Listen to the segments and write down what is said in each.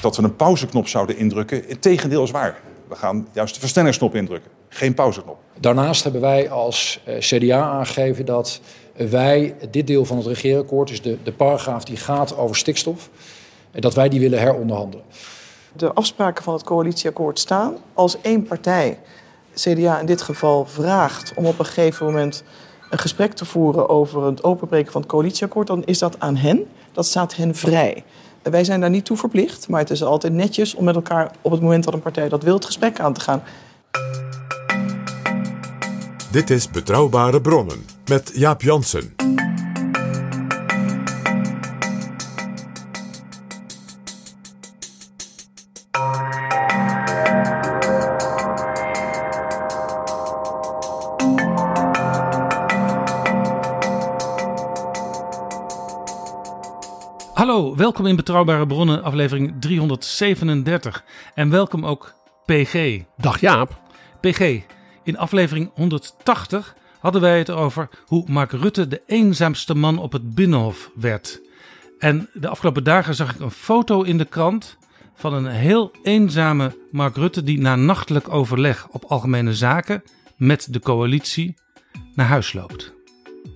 dat we een pauzeknop zouden indrukken. Het tegendeel is waar. We gaan juist de versnellingsknop indrukken, geen pauzeknop. Daarnaast hebben wij als eh, CDA aangegeven dat wij dit deel van het regeerakkoord, dus de, de paragraaf die gaat over stikstof, dat wij die willen heronderhandelen. De afspraken van het coalitieakkoord staan. Als één partij, CDA in dit geval, vraagt om op een gegeven moment een gesprek te voeren over het openbreken van het coalitieakkoord, dan is dat aan hen. Dat staat hen vrij. Wij zijn daar niet toe verplicht, maar het is altijd netjes om met elkaar op het moment dat een partij dat wil het gesprek aan te gaan. Dit is Betrouwbare Bronnen met Jaap Jansen. Welkom in Betrouwbare Bronnen, aflevering 337. En welkom ook PG. Dag Jaap. PG, in aflevering 180 hadden wij het over hoe Mark Rutte de eenzaamste man op het Binnenhof werd. En de afgelopen dagen zag ik een foto in de krant van een heel eenzame Mark Rutte die na nachtelijk overleg op algemene zaken met de coalitie naar huis loopt.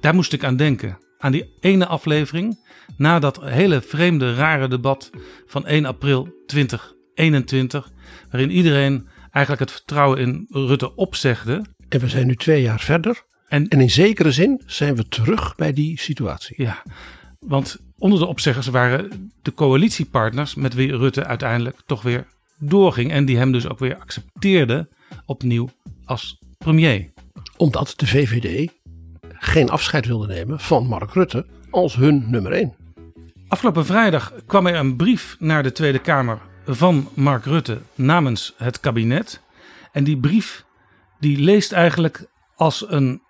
Daar moest ik aan denken, aan die ene aflevering na dat hele vreemde, rare debat van 1 april 2021, waarin iedereen eigenlijk het vertrouwen in Rutte opzegde. En we zijn nu twee jaar verder. En, En in zekere zin zijn we terug bij die situatie. ja, want onder de opzeggers waren de coalitiepartners met wie Rutte uiteindelijk toch weer doorging en die hem dus ook weer accepteerden opnieuw als premier. Omdat de VVD geen afscheid wilde nemen van Mark Rutte als hun nummer één. Afgelopen vrijdag kwam er een brief naar de Tweede Kamer van Mark Rutte namens het kabinet. En die brief die leest eigenlijk als een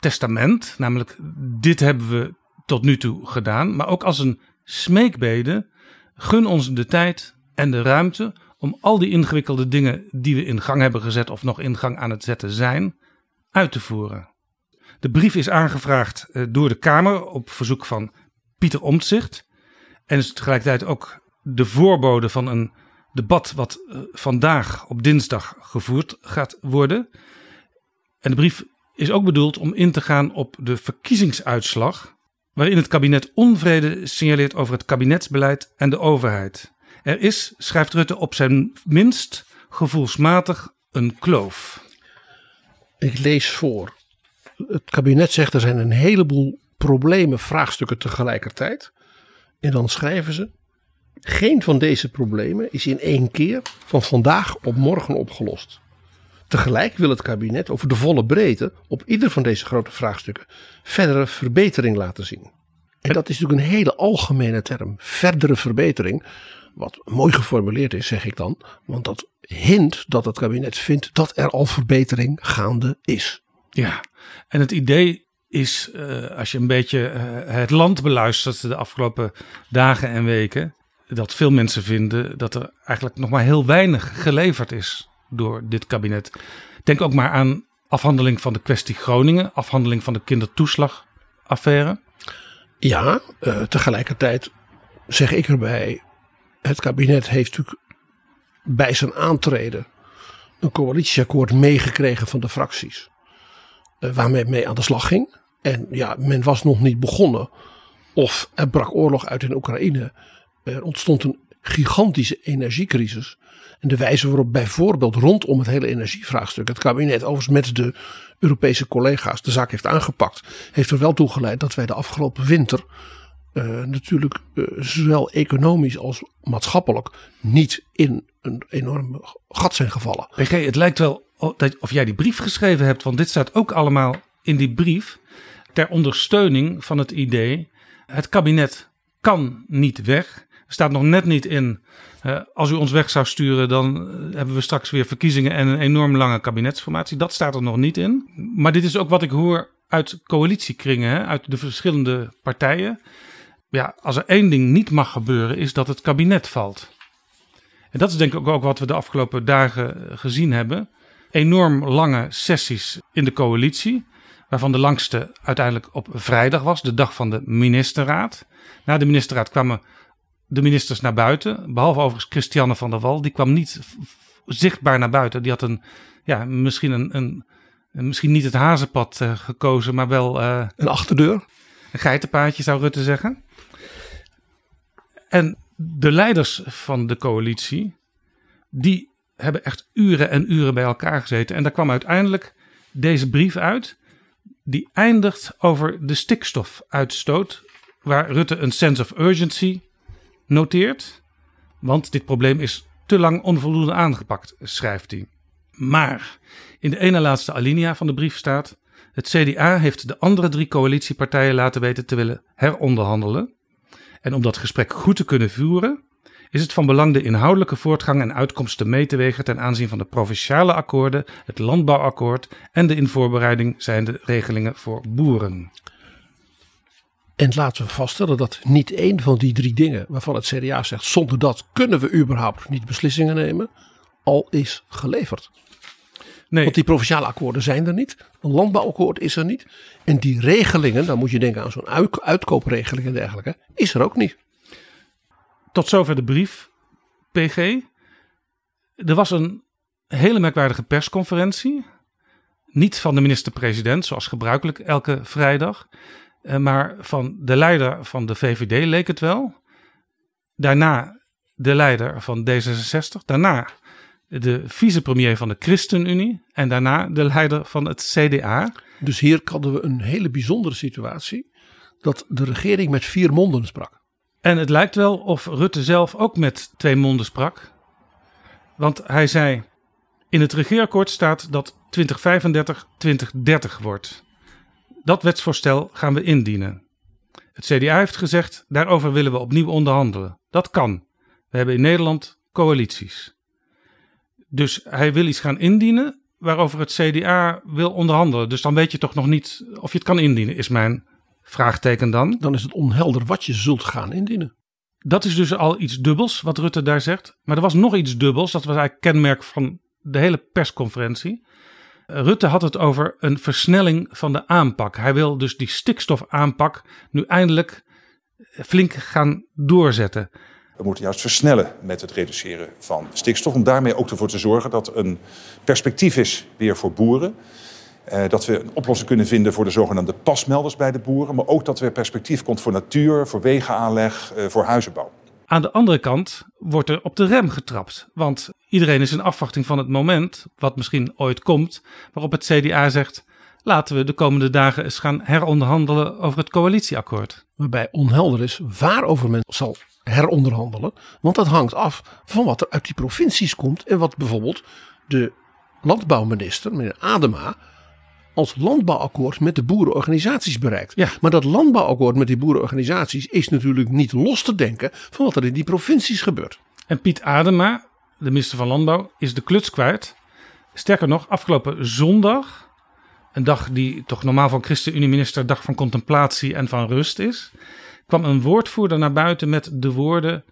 testament, namelijk dit hebben we tot nu toe gedaan, maar ook als een smeekbede. Gun ons de tijd en de ruimte om al die ingewikkelde dingen die we in gang hebben gezet of nog in gang aan het zetten zijn, uit te voeren. De brief is aangevraagd eh, door de Kamer op verzoek van Pieter Omtzigt. En is tegelijkertijd ook de voorbode van een debat wat eh, vandaag op dinsdag gevoerd gaat worden. En de brief is ook bedoeld om in te gaan op de verkiezingsuitslag, waarin het kabinet onvrede signaleert over het kabinetsbeleid en de overheid. Er is, schrijft Rutte, op zijn minst gevoelsmatig een kloof. Ik lees voor. Het kabinet zegt er zijn een heleboel problemen, vraagstukken tegelijkertijd. En dan schrijven ze. Geen van deze problemen is in één keer van vandaag op morgen opgelost. Tegelijk wil het kabinet over de volle breedte op ieder van deze grote vraagstukken verdere verbetering laten zien. En dat is natuurlijk een hele algemene term, verdere verbetering. Wat mooi geformuleerd is, zeg ik dan, want dat hint dat het kabinet vindt dat er al verbetering gaande is. Ja, en het idee is, eh, als je een beetje eh, het land beluistert de afgelopen dagen en weken, dat veel mensen vinden dat er eigenlijk nog maar heel weinig geleverd is door dit kabinet. Denk ook maar aan afhandeling van de kwestie Groningen, afhandeling van de kindertoeslagaffaire. Ja, eh, tegelijkertijd zeg ik erbij, het kabinet heeft natuurlijk bij zijn aantreden een coalitieakkoord meegekregen van de fracties. Eh, waarmee mee aan de slag ging. En ja, men was nog niet begonnen. Of er brak oorlog uit in Oekraïne. Er ontstond een gigantische energiecrisis. En de wijze waarop bijvoorbeeld rondom het hele energievraagstuk het kabinet overigens met de Europese collega's de zaak heeft aangepakt, heeft er wel toe geleid dat wij de afgelopen winter eh, natuurlijk eh, zowel economisch als maatschappelijk niet in een enorm gat zijn gevallen. PG, het lijkt wel of jij die brief geschreven hebt, want dit staat ook allemaal in die brief ter ondersteuning van het idee: het kabinet kan niet weg. Er staat nog net niet in. eh, als u ons weg zou sturen, dan eh, hebben we straks weer verkiezingen en een enorm lange kabinetsformatie. Dat staat er nog niet in. Maar dit is ook wat ik hoor uit coalitiekringen, hè, uit de verschillende partijen. Ja, als er één ding niet mag gebeuren, is dat het kabinet valt. En dat is denk ik ook wat we de afgelopen dagen gezien hebben. Enorm lange sessies in de coalitie. Waarvan de langste uiteindelijk op vrijdag was, de dag van de ministerraad. Na de ministerraad kwamen de ministers naar buiten. Behalve overigens Christiane van der Wal. Die kwam niet zichtbaar naar buiten. Die had een, ja, misschien, een, een, misschien niet het hazenpad uh, gekozen, maar wel... Uh, een achterdeur? Een geitenpaadje zou Rutte zeggen. En de leiders van de coalitie, die hebben echt uren en uren bij elkaar gezeten. En daar kwam uiteindelijk deze brief uit. Die eindigt over de stikstofuitstoot. Waar Rutte een sense of urgency noteert. Want dit probleem is te lang onvoldoende aangepakt, schrijft hij. Maar in de ene laatste alinea van de brief staat: Het CDA heeft de andere drie coalitiepartijen laten weten te willen heronderhandelen. En om dat gesprek goed te kunnen voeren, is het van belang de inhoudelijke voortgang en uitkomsten mee te wegen ten aanzien van de provinciale akkoorden, het landbouwakkoord en de in voorbereiding zijnde regelingen voor boeren. En laten we vaststellen dat niet één van die drie dingen waarvan het CDA zegt zonder dat kunnen we überhaupt niet beslissingen nemen, al is geleverd. Nee. Want die provinciale akkoorden zijn er niet. Een landbouwakkoord is er niet. En die regelingen, dan moet je denken aan zo'n uitkoopregeling en dergelijke, is er ook niet. Tot zover de brief, PG. Er was een hele merkwaardige persconferentie. Niet van de minister-president, zoals gebruikelijk elke vrijdag. Eh, maar van de leider van de VVD leek het wel. Daarna de leider van D66. Daarna de vicepremier van de ChristenUnie. En daarna de leider van het CDA. Dus hier hadden we een hele bijzondere situatie. Dat de regering met vier monden sprak. En het lijkt wel of Rutte zelf ook met twee monden sprak. Want hij zei: In het regeerakkoord staat dat 2035 2030 wordt. Dat wetsvoorstel gaan we indienen. Het CDA heeft gezegd: daarover willen we opnieuw onderhandelen. Dat kan. We hebben in Nederland coalities. Dus hij wil iets gaan indienen waarover het CDA wil onderhandelen. Dus dan weet je toch nog niet of je het kan indienen, is mijn vraagteken dan. Dan is het onhelder wat je zult gaan indienen. Dat is dus al iets dubbels wat Rutte daar zegt. Maar er was nog iets dubbels, dat was eigenlijk kenmerk van de hele persconferentie. Rutte had het over een versnelling van de aanpak. Hij wil dus die stikstofaanpak nu eindelijk flink gaan doorzetten. We moeten juist versnellen met het reduceren van stikstof. Om daarmee ook ervoor te zorgen dat een perspectief is weer voor boeren. Eh, dat we een oplossing kunnen vinden voor de zogenaamde pasmelders bij de boeren. Maar ook dat er perspectief komt voor natuur, voor wegenaanleg, eh, voor huizenbouw. Aan de andere kant wordt er op de rem getrapt. Want iedereen is in afwachting van het moment, wat misschien ooit komt, waarop het CDA zegt: laten we de komende dagen eens gaan heronderhandelen over het coalitieakkoord. Waarbij onhelder is waarover men zal heronderhandelen. Want dat hangt af van wat er uit die provincies komt en wat bijvoorbeeld de landbouwminister, meneer Adema, als landbouwakkoord met de boerenorganisaties bereikt. Ja. Maar dat landbouwakkoord met die boerenorganisaties is natuurlijk niet los te denken van wat er in die provincies gebeurt. En Piet Adema, de minister van Landbouw, is de kluts kwijt. Sterker nog, afgelopen zondag, een dag die toch normaal van ChristenUnie-minister dag van contemplatie en van rust is, kwam een woordvoerder naar buiten met de woorden: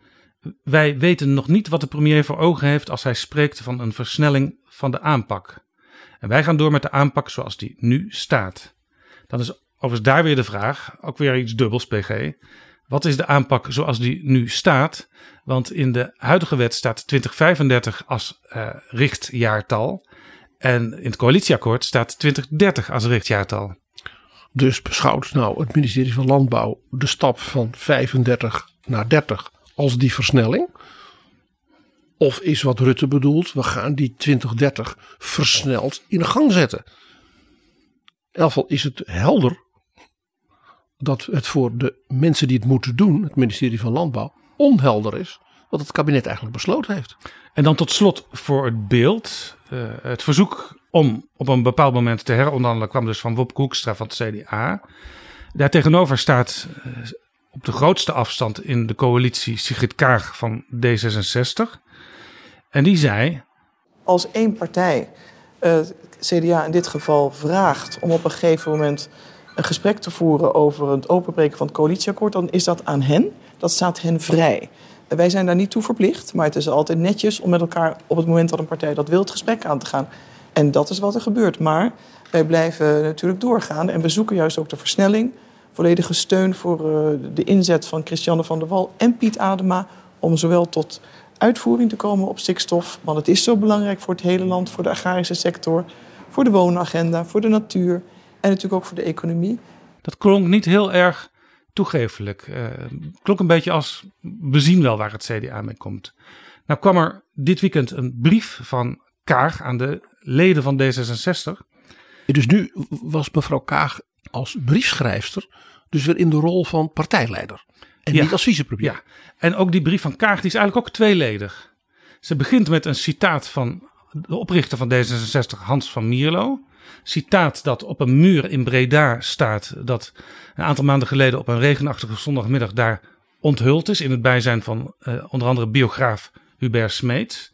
Wij weten nog niet wat de premier voor ogen heeft als hij spreekt van een versnelling van de aanpak. En wij gaan door met de aanpak zoals die nu staat. Dan is overigens daar weer de vraag, ook weer iets dubbels PG. Wat is de aanpak zoals die nu staat? Want in de huidige wet staat 2035 als uh, richtjaartal. En in het coalitieakkoord staat 2030 als richtjaartal. Dus beschouwt nou het ministerie van Landbouw de stap van 35 naar 30 als die versnelling? Of is wat Rutte bedoelt, we gaan die 2030 versneld in gang zetten? In is het helder dat het voor de mensen die het moeten doen, het ministerie van Landbouw, onhelder is wat het kabinet eigenlijk besloten heeft. En dan tot slot voor het beeld. Uh, het verzoek om op een bepaald moment te heronderhandelen kwam dus van Wop Koekstra van het CDA. Daartegenover staat uh, op de grootste afstand in de coalitie Sigrid Kaag van D66. En die zei. Als één partij, uh, CDA in dit geval, vraagt om op een gegeven moment een gesprek te voeren over het openbreken van het coalitieakkoord, dan is dat aan hen. Dat staat hen vrij. Wij zijn daar niet toe verplicht, maar het is altijd netjes om met elkaar op het moment dat een partij dat wil het gesprek aan te gaan. En dat is wat er gebeurt. Maar wij blijven natuurlijk doorgaan en we zoeken juist ook de versnelling volledige steun voor uh, de inzet van Christiane van der Wal en Piet Adema om zowel tot uitvoering te komen op stikstof, want het is zo belangrijk voor het hele land, voor de agrarische sector, voor de woonagenda, voor de natuur en natuurlijk ook voor de economie. Dat klonk niet heel erg toegefelijk. Uh, klonk een beetje als we zien wel waar het CDA mee komt. Nou kwam er dit weekend een brief van Kaag aan de leden van D66. Dus nu was mevrouw Kaag als briefschrijfster dus weer in de rol van partijleider. En niet als vicepremier. Ja, en ook die brief van Kaag die is eigenlijk ook tweeledig. Ze begint met een citaat van de oprichter van D66, Hans van Mierlo. Citaat dat op een muur in Breda staat, dat een aantal maanden geleden op een regenachtige zondagmiddag daar onthuld is in het bijzijn van uh, onder andere biograaf Hubert Smeets.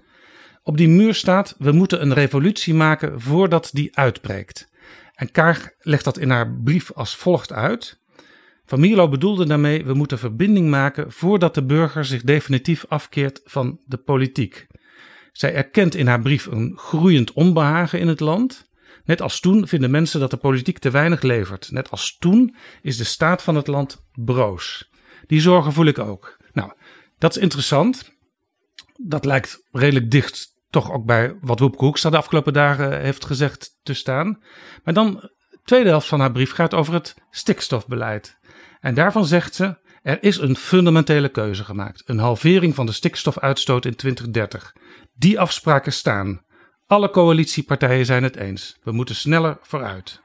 Op die muur staat: We moeten een revolutie maken voordat die uitbreekt. En Kaag legt dat in haar brief als volgt uit. Van Mierlo bedoelde daarmee: we moeten verbinding maken voordat de burger zich definitief afkeert van de politiek. Zij erkent in haar brief een groeiend onbehagen in het land. Net als toen vinden mensen dat de politiek te weinig levert. Net als toen is de staat van het land broos. Die zorgen voel ik ook. Nou, dat is interessant. Dat lijkt redelijk dicht toch ook bij wat Woepke Hoekstra de afgelopen dagen heeft gezegd te staan. Maar dan, de tweede helft van haar brief gaat over het stikstofbeleid. En daarvan zegt ze, er is een fundamentele keuze gemaakt. Een halvering van de stikstofuitstoot in 2030. Die afspraken staan. Alle coalitiepartijen zijn het eens. We moeten sneller vooruit.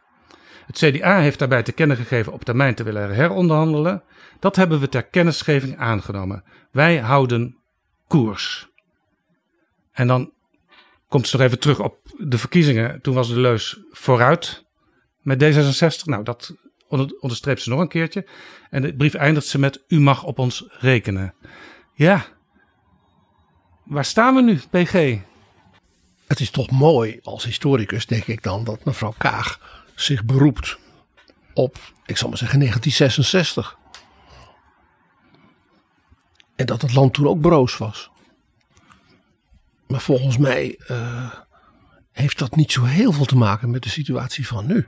Het CDA heeft daarbij te kennen gegeven op termijn te willen heronderhandelen. Dat hebben we ter kennisgeving aangenomen. Wij houden koers. En dan komt ze nog even terug op de verkiezingen. Toen was de leus vooruit met D66. Nou, dat onderstreept ze nog een keertje. En de brief eindigt ze met: U mag op ons rekenen. Ja, waar staan we nu, PG? Het is toch mooi als historicus, denk ik dan, dat mevrouw Kaag zich beroept op, ik zal maar zeggen, 1966. En dat het land toen ook broos was. Maar volgens mij uh, heeft dat niet zo heel veel te maken met de situatie van nu.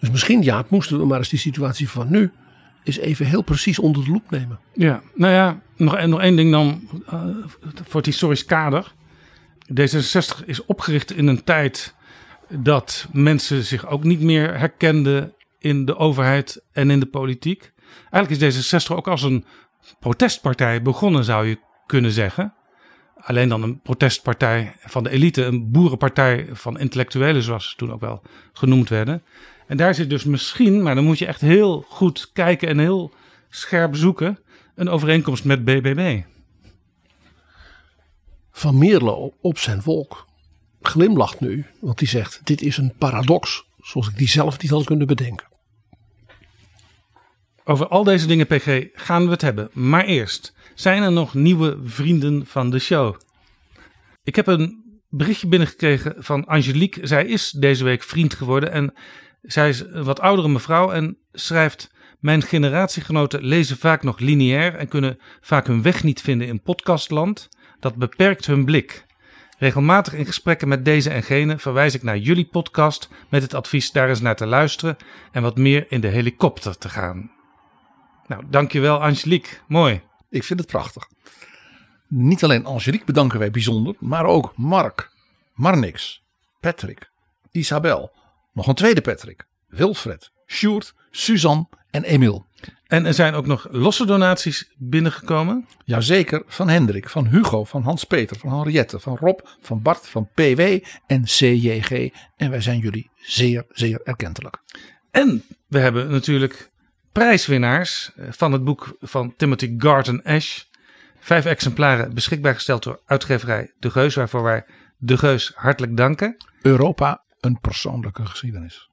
Dus misschien, ja, moesten we maar eens die situatie van nu eens even heel precies onder de loep nemen. Ja, nou ja, nog, nog één ding dan uh, voor het historisch kader. D66 is opgericht in een tijd dat mensen zich ook niet meer herkenden in de overheid en in de politiek. Eigenlijk is D66 ook als een protestpartij begonnen, zou je kunnen zeggen. Alleen dan een protestpartij van de elite, een boerenpartij van intellectuelen, zoals ze toen ook wel genoemd werden. En daar zit dus misschien, maar dan moet je echt heel goed kijken en heel scherp zoeken, een overeenkomst met BBB. Van Meerlo op zijn volk glimlacht nu, want hij zegt: Dit is een paradox, zoals ik die zelf niet had kunnen bedenken. Over al deze dingen, PG, gaan we het hebben. Maar eerst, zijn er nog nieuwe vrienden van de show? Ik heb een berichtje binnengekregen van Angelique. Zij is deze week vriend geworden en zij is een wat oudere mevrouw en schrijft... Mijn generatiegenoten lezen vaak nog lineair en kunnen vaak hun weg niet vinden in podcastland. Dat beperkt hun blik. Regelmatig in gesprekken met deze en gene verwijs ik naar jullie podcast met het advies daar eens naar te luisteren en wat meer in de helikopter te gaan. Nou, dankjewel Angelique. Mooi. Ik vind het prachtig. Niet alleen Angelique bedanken wij bijzonder, maar ook Mark, Marnix, Patrick, Isabel, nog een tweede Patrick, Wilfred, Sjoerd, Suzanne en Emiel. En er zijn ook nog losse donaties binnengekomen? Jazeker, van Hendrik, van Hugo, van Hans-Peter, van Henriette, van Rob, van Bart, van PW en CJG. En wij zijn jullie zeer, zeer erkentelijk. En we hebben natuurlijk prijswinnaars eh, van het boek van Timothy Garton Ash. Vijf exemplaren beschikbaar gesteld door uitgeverij De Geus, waarvoor wij De Geus hartelijk danken. Europa, een persoonlijke geschiedenis.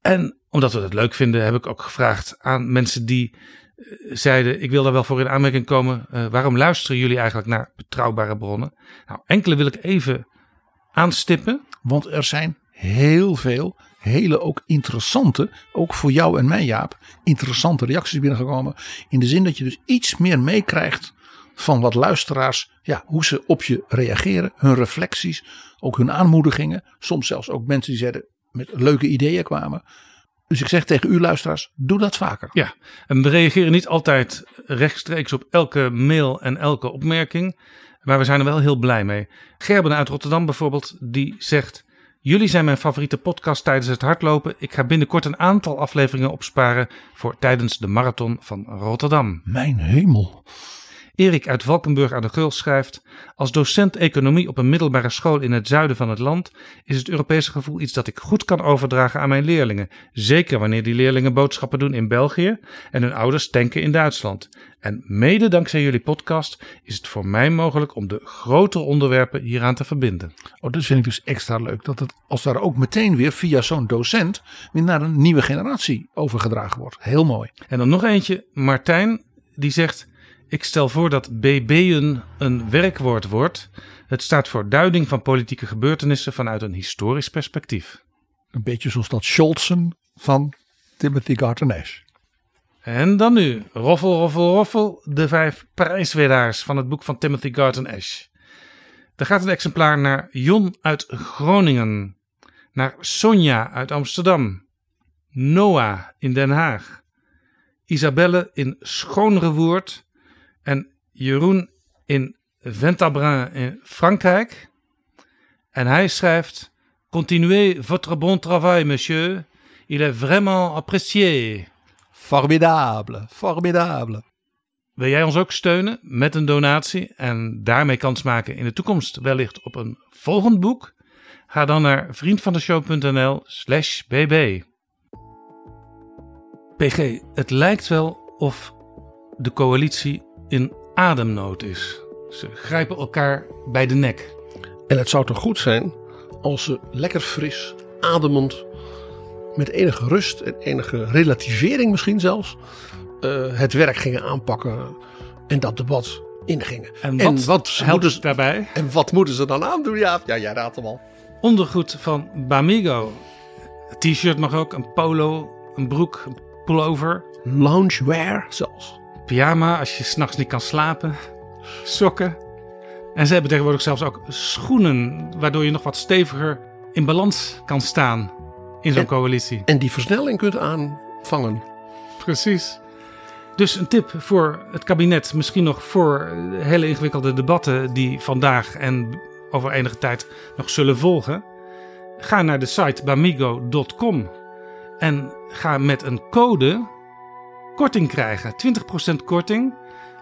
En omdat we het leuk vinden, heb ik ook gevraagd aan mensen die eh, zeiden: Ik wil daar wel voor in aanmerking komen. Uh, waarom luisteren jullie eigenlijk naar betrouwbare bronnen? Nou, enkele wil ik even aanstippen. Want er zijn heel veel hele ook interessante, ook voor jou en mij Jaap, interessante reacties binnengekomen. In de zin dat je dus iets meer meekrijgt van wat luisteraars, ja, hoe ze op je reageren, hun reflecties, ook hun aanmoedigingen. Soms zelfs ook mensen die zeiden met leuke ideeën kwamen. Dus ik zeg tegen u luisteraars, doe dat vaker. Ja, en we reageren niet altijd rechtstreeks op elke mail en elke opmerking. Maar we zijn er wel heel blij mee. Gerben uit Rotterdam bijvoorbeeld, die zegt... Jullie zijn mijn favoriete podcast tijdens het hardlopen. Ik ga binnenkort een aantal afleveringen opsparen voor tijdens de marathon van Rotterdam. Mijn hemel. Erik uit Valkenburg aan de Geul schrijft: Als docent economie op een middelbare school in het zuiden van het land is het Europese gevoel iets dat ik goed kan overdragen aan mijn leerlingen. Zeker wanneer die leerlingen boodschappen doen in België en hun ouders tanken in Duitsland. En mede dankzij jullie podcast is het voor mij mogelijk om de grotere onderwerpen hieraan te verbinden. Oh, dat vind ik dus extra leuk. Dat het als daar ook meteen weer via zo'n docent weer naar een nieuwe generatie overgedragen wordt. Heel mooi. En dan nog eentje, Martijn, die zegt: Ik stel voor dat BB'en een werkwoord wordt. Het staat voor duiding van politieke gebeurtenissen vanuit een historisch perspectief. Een beetje zoals dat Scholzen van Timothy Garton Ash. En dan nu, roffel, roffel, roffel, de vijf prijswinnaars van het boek van Timothy Garton Ash. Er gaat een exemplaar naar Jon uit Groningen, naar Sonja uit Amsterdam, Noah in Den Haag, Isabelle in Schoonrewoerd en Jeroen in Ventabrin in Frankrijk. En hij schrijft: Continuez votre bon travail, monsieur. Il est vraiment apprécié. Formidable, formidable. Wil jij ons ook steunen met een donatie en daarmee kans maken in de toekomst wellicht op een volgend boek? Ga dan naar vriendvandeshow.nl/slash bb. PG, het lijkt wel of de coalitie in ademnood is. Ze grijpen elkaar bij de nek. En het zou toch goed zijn als ze lekker fris, ademend, met enige rust en enige relativering misschien zelfs, eh, het werk gingen aanpakken en dat debat ingingen. En wat, wat helpt ze, daarbij? en wat moeten ze dan aandoen? Ja, ja jij raadt hem al. Ondergoed van Bamigo. T-shirt mag ook, een polo, een broek, een pullover. Loungewear zelfs. Pyjama als je s'nachts niet kan slapen, sokken. En ze hebben tegenwoordig zelfs ook schoenen, waardoor je nog wat steviger in balans kan staan in zo'n coalitie. En die versnelling kunt aanvangen. Precies. Dus een tip voor het kabinet, misschien nog voor hele ingewikkelde debatten die vandaag en over enige tijd nog zullen volgen. Ga naar de site bamigo.com en ga met een code korting krijgen. 20% korting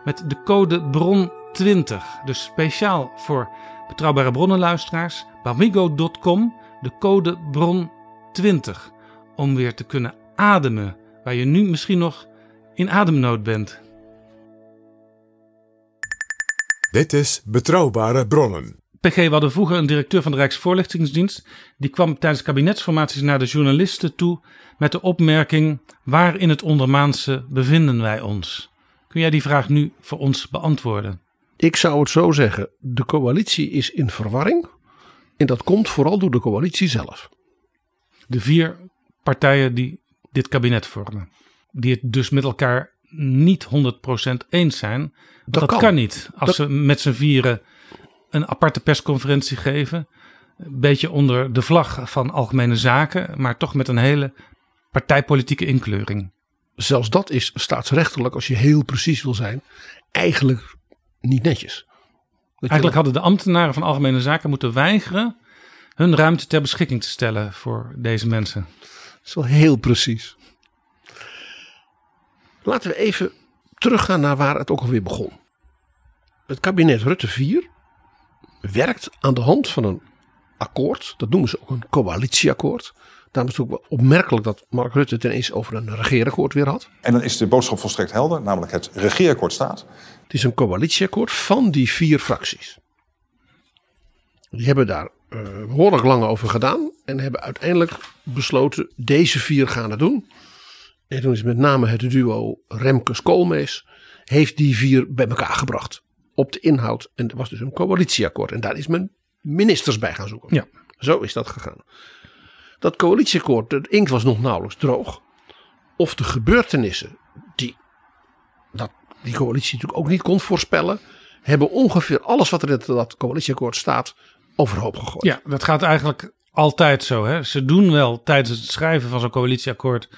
met de code BRON20. Dus speciaal voor betrouwbare bronnenluisteraars. Bamigo.com, de code BRON20. Om weer te kunnen ademen waar je nu misschien nog in ademnood bent. Dit is Betrouwbare Bronnen. PG, we hadden vroeger een directeur van de Rijksvoorlichtingsdienst. Die kwam tijdens kabinetsformaties naar de journalisten toe met de opmerking: Waar in het ondermaanse bevinden wij ons? Kun jij die vraag nu voor ons beantwoorden? Ik zou het zo zeggen, de coalitie is in verwarring. En dat komt vooral door de coalitie zelf. De vier partijen die dit kabinet vormen. Die het dus met elkaar niet 100% eens zijn. Dat, kan. kan. niet. Als Dat- ze met z'n vieren een aparte persconferentie geven. Een beetje onder de vlag van algemene zaken. Maar toch met een hele partijpolitieke inkleuring. Zelfs dat is staatsrechtelijk, als je heel precies wil zijn, eigenlijk niet netjes. Eigenlijk hadden de ambtenaren van algemene zaken moeten weigeren hun ruimte ter beschikking te stellen voor deze mensen. Dat is wel heel precies. Laten we even teruggaan naar waar het ook alweer begon. Het kabinet Rutte 4 werkt aan de hand van een akkoord. Dat noemen ze ook een coalitieakkoord. Daarom is het ook wel opmerkelijk dat Mark Rutte het ineens over een regeerakkoord weer had. En dan is de boodschap volstrekt helder, namelijk het regeerakkoord staat. Het is een coalitieakkoord van die vier fracties. Die hebben daar eh, behoorlijk lang over gedaan. En hebben uiteindelijk besloten, deze vier gaan het doen. En toen is met name het duo Remkes-Koolmees, heeft die vier bij elkaar gebracht. Op de inhoud. En er was dus een coalitieakkoord. En daar is men ministers bij gaan zoeken. Ja. Zo is dat gegaan. Dat coalitieakkoord, de inkt was nog nauwelijks droog. Of de gebeurtenissen die dat die coalitie natuurlijk ook niet kon voorspellen, hebben ongeveer alles wat er in dat coalitieakkoord staat overhoop gegooid. Ja, dat gaat eigenlijk altijd zo. Hè? Ze doen wel tijdens het schrijven van zo'n coalitieakkoord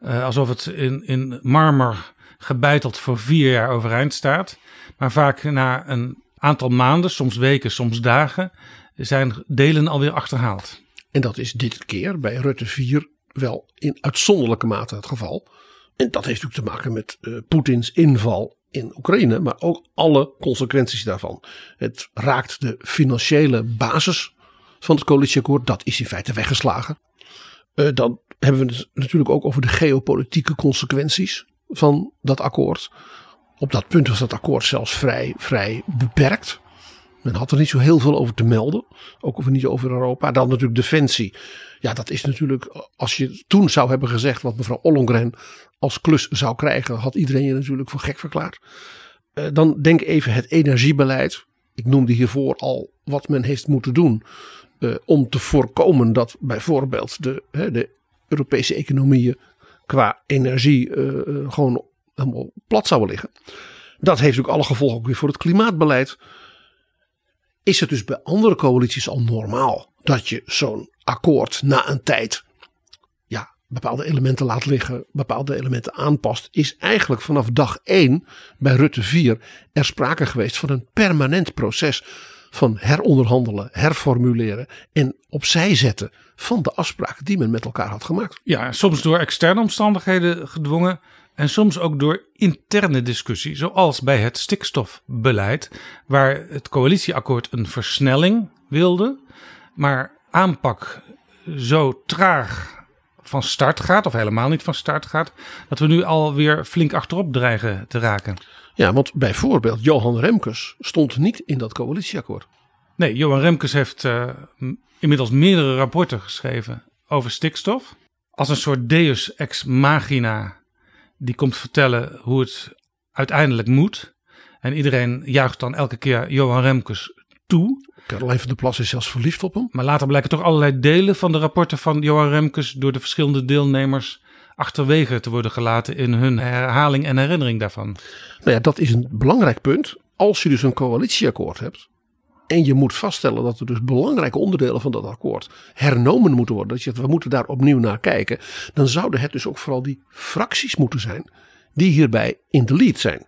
uh, alsof het in, in marmer gebeiteld voor vier jaar overeind staat. Maar vaak na een aantal maanden, soms weken, soms dagen, zijn delen alweer achterhaald. En dat is dit keer bij Rutte 4 wel in uitzonderlijke mate het geval. En dat heeft natuurlijk te maken met uh, Poetins inval in Oekraïne, maar ook alle consequenties daarvan. Het raakt de financiële basis van het coalitieakkoord. Dat is in feite weggeslagen. Uh, dan hebben we het natuurlijk ook over de geopolitieke consequenties van dat akkoord. Op dat punt was dat akkoord zelfs vrij, vrij beperkt. Men had er niet zo heel veel over te melden. Ook over niet over Europa. Dan natuurlijk defensie. Ja, dat is natuurlijk. Als je toen zou hebben gezegd wat mevrouw Ollongren als klus zou krijgen, had iedereen je natuurlijk voor gek verklaard. Uh, dan denk even het energiebeleid. Ik noemde hiervoor al wat men heeft moeten doen. Uh, om te voorkomen dat bijvoorbeeld de, de Europese economieën qua energie uh, gewoon helemaal plat zouden liggen. Dat heeft ook alle gevolgen ook weer voor het klimaatbeleid. Is het dus bij andere coalities al normaal dat je zo'n akkoord na een tijd ja, bepaalde elementen laat liggen, bepaalde elementen aanpast? Is eigenlijk vanaf dag 1 bij Rutte 4 er sprake geweest van een permanent proces van heronderhandelen, herformuleren en opzij zetten van de afspraken die men met elkaar had gemaakt. Ja, soms door externe omstandigheden gedwongen en soms ook door interne discussie, zoals bij het stikstofbeleid, waar het coalitieakkoord een versnelling wilde, maar aanpak zo traag van start gaat, of helemaal niet van start gaat, dat we nu alweer flink achterop dreigen te raken. Ja, want bijvoorbeeld Johan Remkes stond niet in dat coalitieakkoord. Nee, Johan Remkes heeft uh, inmiddels meerdere rapporten geschreven over stikstof. Als een soort deus ex machina die komt vertellen hoe het uiteindelijk moet. En iedereen juicht dan elke keer Johan Remkes toe. Caroline van der Plas is zelfs verliefd op hem. Maar later blijken toch allerlei delen van de rapporten van Johan Remkes door de verschillende deelnemers achterwege te worden gelaten in hun herhaling en herinnering daarvan. Nou ja, dat is een belangrijk punt. Als je dus een coalitieakkoord hebt, en je moet vaststellen dat er dus belangrijke onderdelen van dat akkoord hernomen moeten worden. Dat je we moeten daar opnieuw naar kijken. Dan zouden het dus ook vooral die fracties moeten zijn die hierbij in de lead zijn.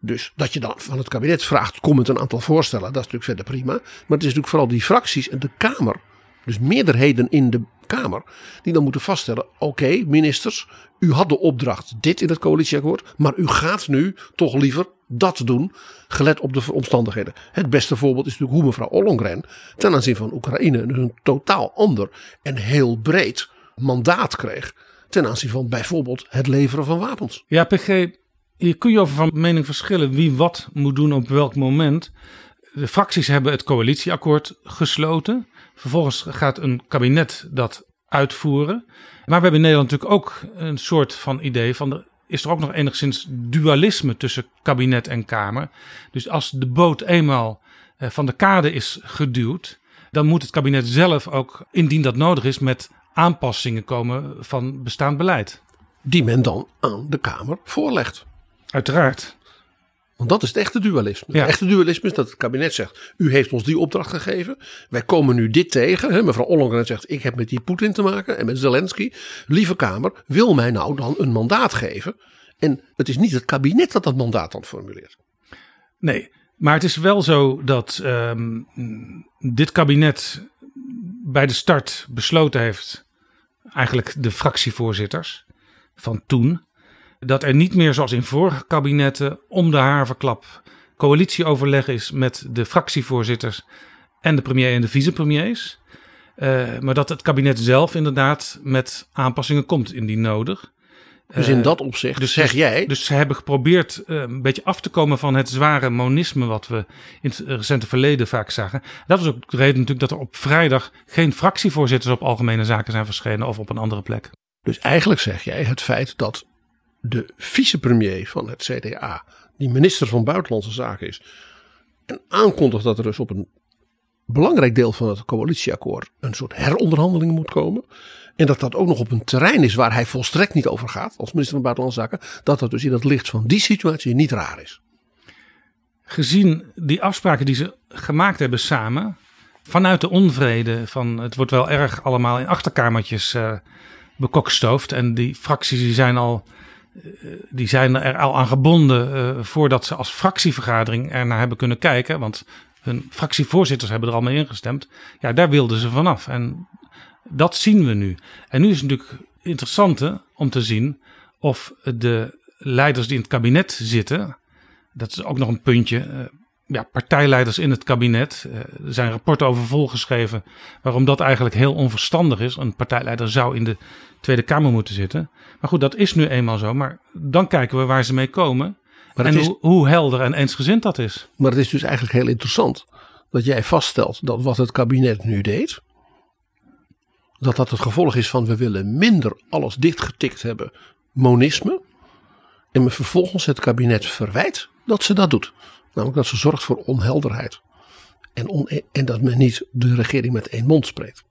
Dus dat je dan van het kabinet vraagt, kom met een aantal voorstellen, dat is natuurlijk verder prima. Maar het is natuurlijk vooral die fracties en de Kamer, dus meerderheden in de Kamer, die dan moeten vaststellen, oké ministers, u had de opdracht dit in het coalitieakkoord, maar u gaat nu toch liever dat doen, gelet op de omstandigheden. Het beste voorbeeld is natuurlijk hoe mevrouw Ollongren ten aanzien van Oekraïne dus een totaal ander en heel breed mandaat kreeg ten aanzien van bijvoorbeeld het leveren van wapens. Ja, PG, hier kun je over van mening verschillen wie wat moet doen op welk moment. De fracties hebben het coalitieakkoord gesloten. Vervolgens gaat een kabinet dat uitvoeren. Maar we hebben in Nederland natuurlijk ook een soort van idee van de is er ook nog enigszins dualisme tussen kabinet en Kamer. Dus als de boot eenmaal eh, van de kade is geduwd, dan moet het kabinet zelf ook, indien dat nodig is, met aanpassingen komen van bestaand beleid. Die men dan aan de Kamer voorlegt. Uiteraard. Want dat is het echte dualisme. Het echte dualisme is dat het kabinet zegt: U heeft ons die opdracht gegeven. Wij komen nu dit tegen. Hè, mevrouw Ollongren zegt: Ik heb met die Poetin te maken en met Zelensky. Lieve Kamer, wil mij nou dan een mandaat geven? En het is niet het kabinet dat dat mandaat dan formuleert. Nee, maar het is wel zo dat um, dit kabinet bij de start besloten heeft, eigenlijk de fractievoorzitters van toen, dat er niet meer zoals in vorige kabinetten om de haverklap coalitieoverleg is met de fractievoorzitters en de premier en de vicepremiers. Uh, maar dat het kabinet zelf inderdaad met aanpassingen komt indien nodig. Dus in eh, dat opzicht dus, zeg jij. Dus ze hebben geprobeerd uh, een beetje af te komen van het zware monisme wat we in het recente verleden vaak zagen. Dat was ook de reden natuurlijk dat er op vrijdag geen fractievoorzitters op algemene zaken zijn verschenen of op een andere plek. Dus eigenlijk zeg jij het feit dat de vicepremier van het CDA, die minister van Buitenlandse Zaken is, en aankondigt dat er dus op een belangrijk deel van het coalitieakkoord een soort heronderhandeling moet komen. En dat dat ook nog op een terrein is waar hij volstrekt niet over gaat als minister van Buitenlandse Zaken. Dat dat dus in het licht van die situatie niet raar is. Gezien die afspraken die ze gemaakt hebben samen, vanuit de onvrede van het wordt wel erg allemaal in achterkamertjes eh bekokstoofd. En die fracties die zijn, al, die zijn er al aan gebonden eh, voordat ze als fractievergadering er naar hebben kunnen kijken. Want hun fractievoorzitters hebben er al mee ingestemd. Ja, daar wilden ze vanaf. En dat zien we nu. En nu is het natuurlijk interessant om te zien of de leiders die in het kabinet zitten, dat is ook nog een puntje. eh, ja, partijleiders in het kabinet. eh, er zijn rapporten over volgeschreven waarom dat eigenlijk heel onverstandig is. Een partijleider zou in de Tweede Kamer moeten zitten. Maar goed, dat is nu eenmaal zo. Maar dan kijken we waar ze mee komen. Maar en is, hoe, hoe helder en eensgezind dat is. maar het is dus eigenlijk heel interessant dat jij vaststelt dat wat het kabinet nu deed, dat dat het gevolg is van we willen minder alles dichtgetikt hebben, monisme. En me vervolgens het kabinet verwijt dat ze dat doet. Namelijk dat ze zorgt voor onhelderheid. En, on- en dat men niet de regering met één mond spreekt.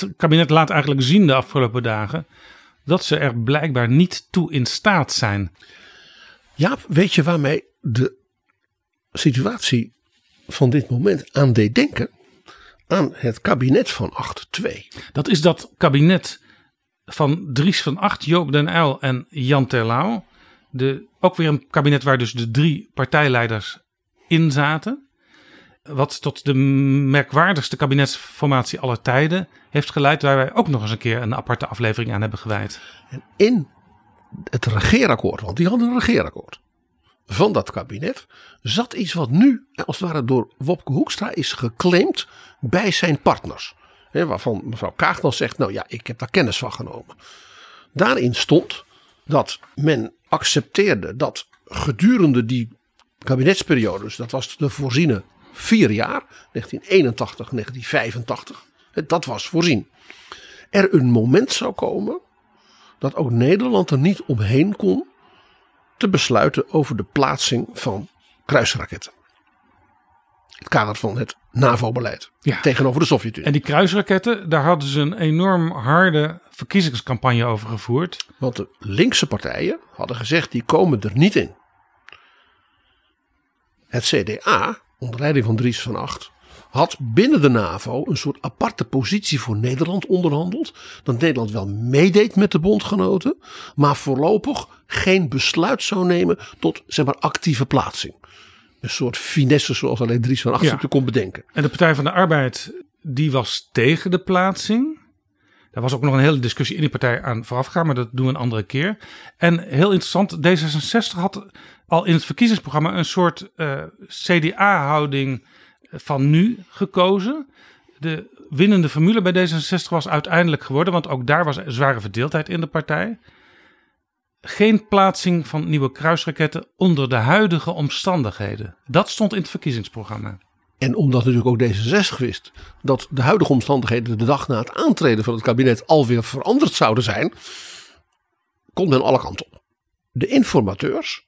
Het kabinet laat eigenlijk zien de afgelopen dagen dat ze er blijkbaar niet toe in staat zijn. Jaap, weet je waarmee de situatie van dit moment aan deed denken? Aan het kabinet van 8-2. Dat is dat kabinet van Dries van Acht, Joop den Uyl en Jan Terlouw. De, ook weer een kabinet waar dus de drie partijleiders in zaten. Wat tot de merkwaardigste kabinetsformatie aller tijden heeft geleid. Waar wij ook nog eens een keer een aparte aflevering aan hebben gewijd. En in het regeerakkoord, want die hadden een regeerakkoord van dat kabinet, zat iets wat nu als het ware door Wopke Hoekstra is geclaimd bij zijn partners. Waarvan mevrouw Kaag dan zegt, nou ja, ik heb daar kennis van genomen. Daarin stond dat men accepteerde dat gedurende die kabinetsperiode, dus dat was de voorziene vier jaar, 1981, 1985, hè, dat was voorzien. Er een moment zou komen dat ook Nederland er niet omheen kon te besluiten over de plaatsing van kruisraketten. Het kader van het NAVO-beleid Ja. tegenover de Sovjet-Unie. En die kruisraketten, daar hadden ze een enorm harde verkiezingscampagne over gevoerd. Want de linkse partijen hadden gezegd die komen er niet in. Het CDA, onder leiding van Dries van Acht, had binnen de NAVO een soort aparte positie voor Nederland onderhandeld. Dat Nederland wel meedeed met de bondgenoten, maar voorlopig geen besluit zou nemen tot zeg maar, actieve plaatsing. Een soort finesse zoals alleen Dries van Acht Ja. kon bedenken. En de Partij van de Arbeid, die was tegen de plaatsing. Daar was ook nog een hele discussie in die partij aan voorafgegaan, maar dat doen we een andere keer. En heel interessant, D66 had al in het verkiezingsprogramma een soort eh, CDA-houding van nu gekozen. De winnende formule bij D66 was uiteindelijk geworden, want ook daar was zware verdeeldheid in de partij. Geen plaatsing van nieuwe kruisraketten onder de huidige omstandigheden. Dat stond in het verkiezingsprogramma. En omdat natuurlijk ook D66 wist dat de huidige omstandigheden de dag na het aantreden van het kabinet alweer veranderd zouden zijn, kon men alle kanten op. De informateurs,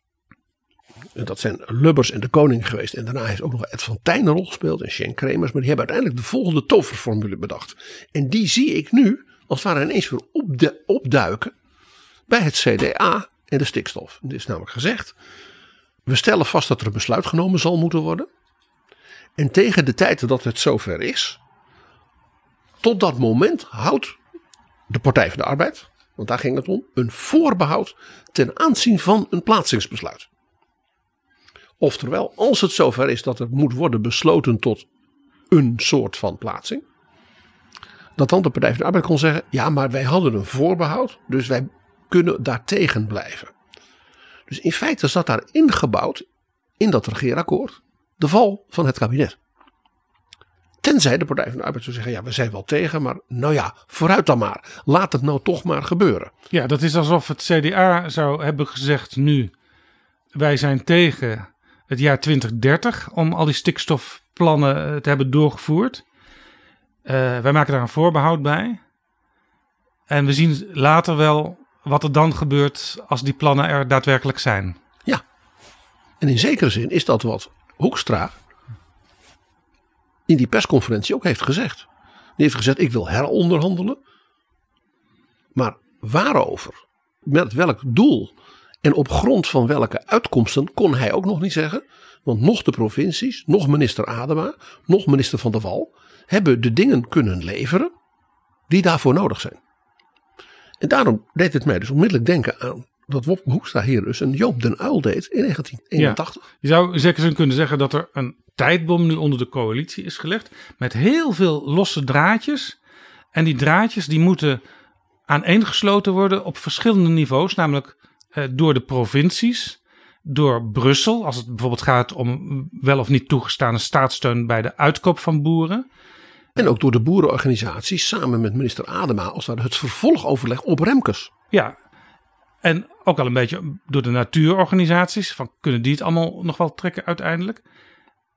dat zijn Lubbers en de Koning geweest, en daarna heeft ook nog Ed van Tijn een rol gespeeld en Shane Kremers, maar die hebben uiteindelijk de volgende toverformule bedacht. En die zie ik nu als het ware ineens weer opdu- opduiken bij het CDA en de stikstof. Er is namelijk gezegd, we stellen vast dat er een besluit genomen zal moeten worden. En tegen de tijd dat het zover is, tot dat moment houdt de Partij van de Arbeid, want daar ging het om, een voorbehoud ten aanzien van een plaatsingsbesluit. Oftewel, als het zover is dat er moet worden besloten tot een soort van plaatsing, dat dan de Partij van de Arbeid kon zeggen: ja, maar wij hadden een voorbehoud, dus wij kunnen daartegen blijven. Dus in feite zat daar ingebouwd in dat regeerakkoord de val van het kabinet. Tenzij de Partij van de Arbeid zou zeggen: ja, we zijn wel tegen, maar nou ja, vooruit dan maar. Laat het nou toch maar gebeuren. Ja, dat is alsof het CDA zou hebben gezegd nu... wij zijn tegen het jaar 2030 om al die stikstofplannen eh, te hebben doorgevoerd. Eh, wij maken daar een voorbehoud bij. En we zien later wel wat er dan gebeurt als die plannen er daadwerkelijk zijn. Ja. En in zekere zin is dat wat Hoekstra in die persconferentie ook heeft gezegd. Die heeft gezegd: ik wil heronderhandelen. Maar waarover? Met welk doel? En op grond van welke uitkomsten kon hij ook nog niet zeggen. Want nog de provincies, nog minister Adema, nog minister Van der Wal hebben de dingen kunnen leveren die daarvoor nodig zijn. En daarom deed het mij dus onmiddellijk denken aan wat Wopke Hoekstra hier dus en Joop den Uil deed in 1981. Je zou zeker kunnen zeggen dat er een tijdbom nu onder de coalitie is gelegd. Met heel veel losse draadjes. En die draadjes die moeten aaneengesloten worden op verschillende niveaus. Namelijk door de provincies, door Brussel. Als het bijvoorbeeld gaat om wel of niet toegestane staatssteun bij de uitkoop van boeren. En ook door de boerenorganisaties samen met minister Adema als daar het vervolgoverleg op Remkes. Ja, en ook al een beetje door de natuurorganisaties. Van kunnen die het allemaal nog wel trekken uiteindelijk?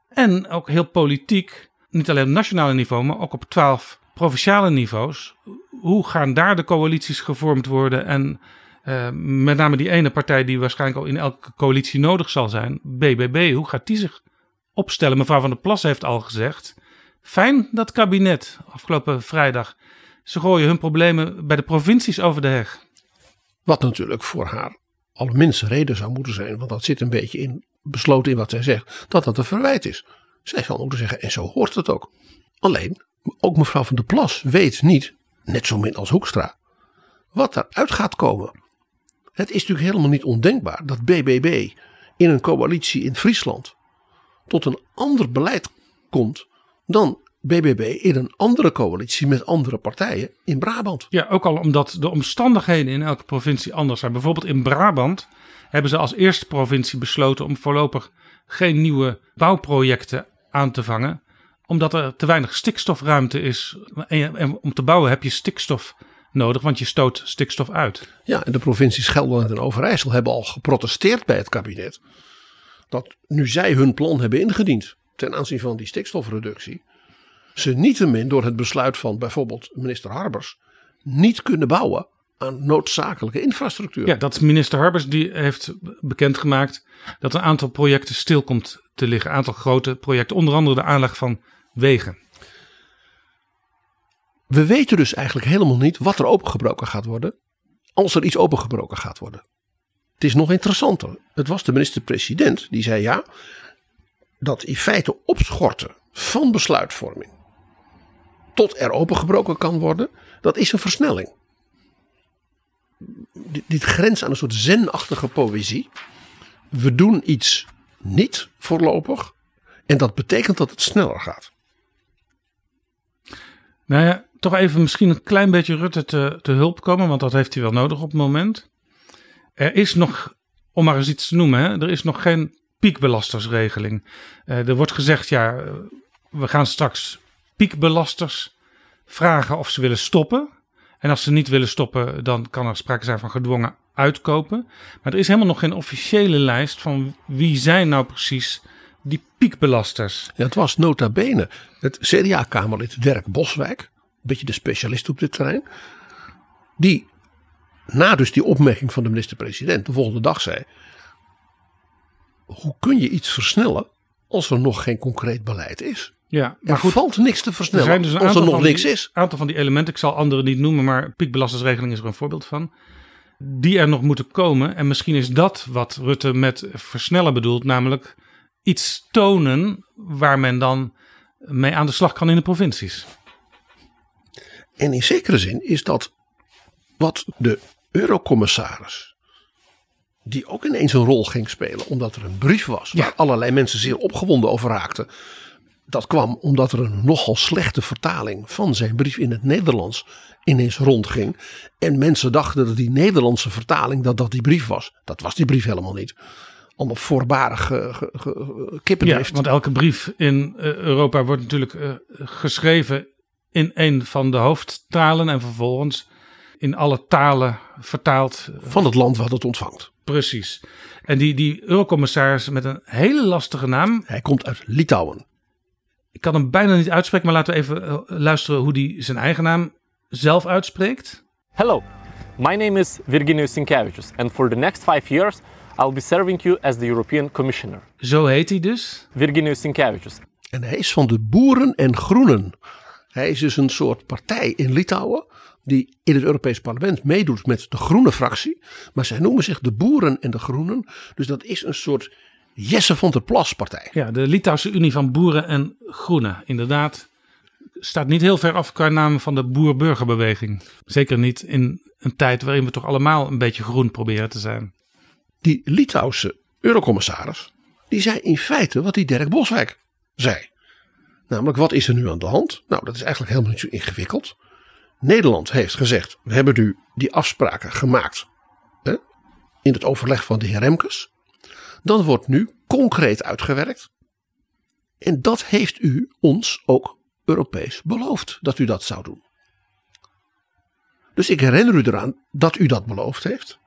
En ook heel politiek, niet alleen op nationale niveau, maar ook op twaalf provinciale niveaus. Hoe gaan daar de coalities gevormd worden? En uh, met name die ene partij die waarschijnlijk al in elke coalitie nodig zal zijn, BBB, hoe gaat die zich opstellen? Mevrouw van der Plas heeft al gezegd. Fijn dat kabinet afgelopen vrijdag. Ze gooien hun problemen bij de provincies over de heg. Wat natuurlijk voor haar allerminste reden zou moeten zijn, want dat zit een beetje in, besloten in wat zij zegt, dat dat een verwijt is. Zij zal moeten zeggen, en zo hoort het ook. Alleen, ook mevrouw van der Plas weet niet, net zo min als Hoekstra, wat eruit gaat komen. Het is natuurlijk helemaal niet ondenkbaar dat BBB in een coalitie in Friesland tot een ander beleid komt dan BBB in een andere coalitie met andere partijen in Brabant. Ja, ook al omdat de omstandigheden in elke provincie anders zijn. Bijvoorbeeld in Brabant hebben ze als eerste provincie besloten om voorlopig geen nieuwe bouwprojecten aan te vangen. Omdat er te weinig stikstofruimte is. En om te bouwen heb je stikstof nodig, want je stoot stikstof uit. Ja, en de provincies Gelderland en Overijssel hebben al geprotesteerd bij het kabinet. Dat nu zij hun plan hebben ingediend ten aanzien van die stikstofreductie ze niettemin door het besluit van bijvoorbeeld minister Harbers niet kunnen bouwen aan noodzakelijke infrastructuur. Ja, dat is minister Harbers die heeft bekendgemaakt dat een aantal projecten stil komt te liggen. Een aantal grote projecten, onder andere de aanleg van wegen. We weten dus eigenlijk helemaal niet wat er opengebroken gaat worden als er iets opengebroken gaat worden. Het is nog interessanter. Het was de minister-president die zei ja, dat in feite opschorten van besluitvorming tot er opengebroken kan worden, dat is een versnelling. Dit, grenst aan een soort zenachtige poëzie. We doen iets niet voorlopig en dat betekent dat het sneller gaat. Nou ja, toch even misschien een klein beetje Rutte te, te hulp komen, want dat heeft hij wel nodig op het moment. Er is nog, om maar eens iets te noemen, hè, er is nog geen piekbelastersregeling. Uh, er wordt gezegd, ja, we gaan straks piekbelasters vragen of ze willen stoppen. En als ze niet willen stoppen, dan kan er sprake zijn van gedwongen uitkopen. Maar er is helemaal nog geen officiële lijst van wie zijn nou precies die piekbelasters. Het was nota bene het CDA-kamerlid Dirk Boswijk, beetje de specialist op dit terrein, die na dus die opmerking van de minister-president de volgende dag zei: hoe kun je iets versnellen als er nog geen concreet beleid is? Ja, maar er goed, valt niks te versnellen er dus als er nog niks die, is. Een aantal van die elementen, ik zal andere niet noemen, maar piekbelastingsregeling is er een voorbeeld van. Die er nog moeten komen. En misschien is dat wat Rutte met versnellen bedoelt, namelijk iets tonen waar men dan mee aan de slag kan in de provincies. En in zekere zin is dat wat de eurocommissaris, die ook ineens een rol ging spelen, omdat er een brief was waar allerlei mensen zeer opgewonden over raakten dat kwam omdat er een nogal slechte vertaling van zijn brief in het Nederlands ineens rondging. En mensen dachten dat die Nederlandse vertaling dat dat die brief was. Dat was die brief helemaal niet. Allemaal voorbarig kippendrift. Ja, want elke brief in uh, Europa wordt natuurlijk uh, geschreven in een van de hoofdtalen en vervolgens in alle talen vertaald. Van het land wat het ontvangt. Precies. En die, die eurocommissaris met een hele lastige naam. Hij komt uit Litouwen. Ik kan hem bijna niet uitspreken, maar laten we even uh, luisteren hoe hij zijn eigen naam zelf uitspreekt. Hello, my name is Virginijus Sinkevicius and for the next five years I'll be serving you as the European Commissioner. Zo heet hij dus. Virginijus Sinkevicius. En hij is van de Boeren en Groenen. Hij is dus een soort partij in Litouwen die in het Europees Parlement meedoet met de groene fractie. Maar zij noemen zich de Boeren en de Groenen. Dus dat is een soort Jesse van der Plas partij. Ja, de Litouwse Unie van Boeren en Groenen. Inderdaad, staat niet heel ver af qua naam van de boer-burgerbeweging. Zeker niet in een tijd waarin we toch allemaal een beetje groen proberen te zijn. Die Litouwse eurocommissaris, die zei in feite wat die Dirk Boswijk zei. Namelijk, wat is er nu aan de hand? Nou, dat is eigenlijk helemaal niet zo ingewikkeld. Nederland heeft gezegd, we hebben nu die afspraken gemaakt hè, in het overleg van de heer Remkes. Dat wordt nu concreet uitgewerkt. En dat heeft u ons ook Europees beloofd dat u dat zou doen. Dus ik herinner u eraan dat u dat beloofd heeft.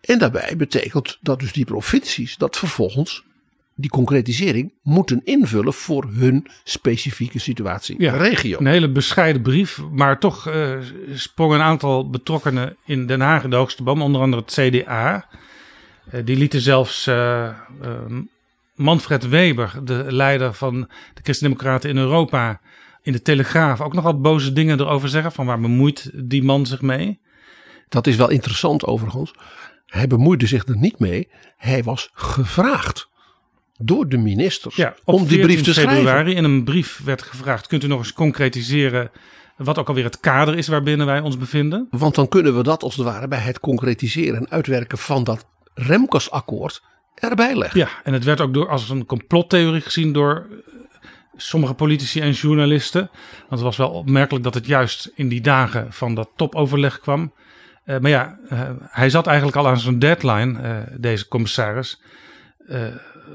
En daarbij betekent dat dus die provincies dat vervolgens die concretisering moeten invullen voor hun specifieke situatie Ja, regio. Een hele bescheiden brief, maar toch eh sprongen een aantal betrokkenen in Den Haag in de hoogste boom, onder andere het CDA. Eh, die lieten zelfs eh, eh, Manfred Weber, de leider van de Christen-Democraten in Europa, in de Telegraaf ook nog wat boze dingen erover zeggen. Van waar bemoeit die man zich mee? Dat is wel interessant overigens. Hij bemoeide zich er niet mee. Hij was gevraagd door de ministers Ja, op om die brief 14 te schrijven. februari in een brief werd gevraagd: kunt u nog eens concretiseren wat ook alweer het kader is waarbinnen wij ons bevinden? Want dan kunnen we dat als het ware bij het concretiseren en uitwerken van dat Remkes-akkoord erbij leggen. Ja, en het werd ook door, als een complottheorie gezien door eh, sommige politici en journalisten. Want het was wel opmerkelijk dat het juist in die dagen van dat topoverleg kwam. Eh, maar ja, eh, hij zat eigenlijk al aan zijn deadline, deze commissaris.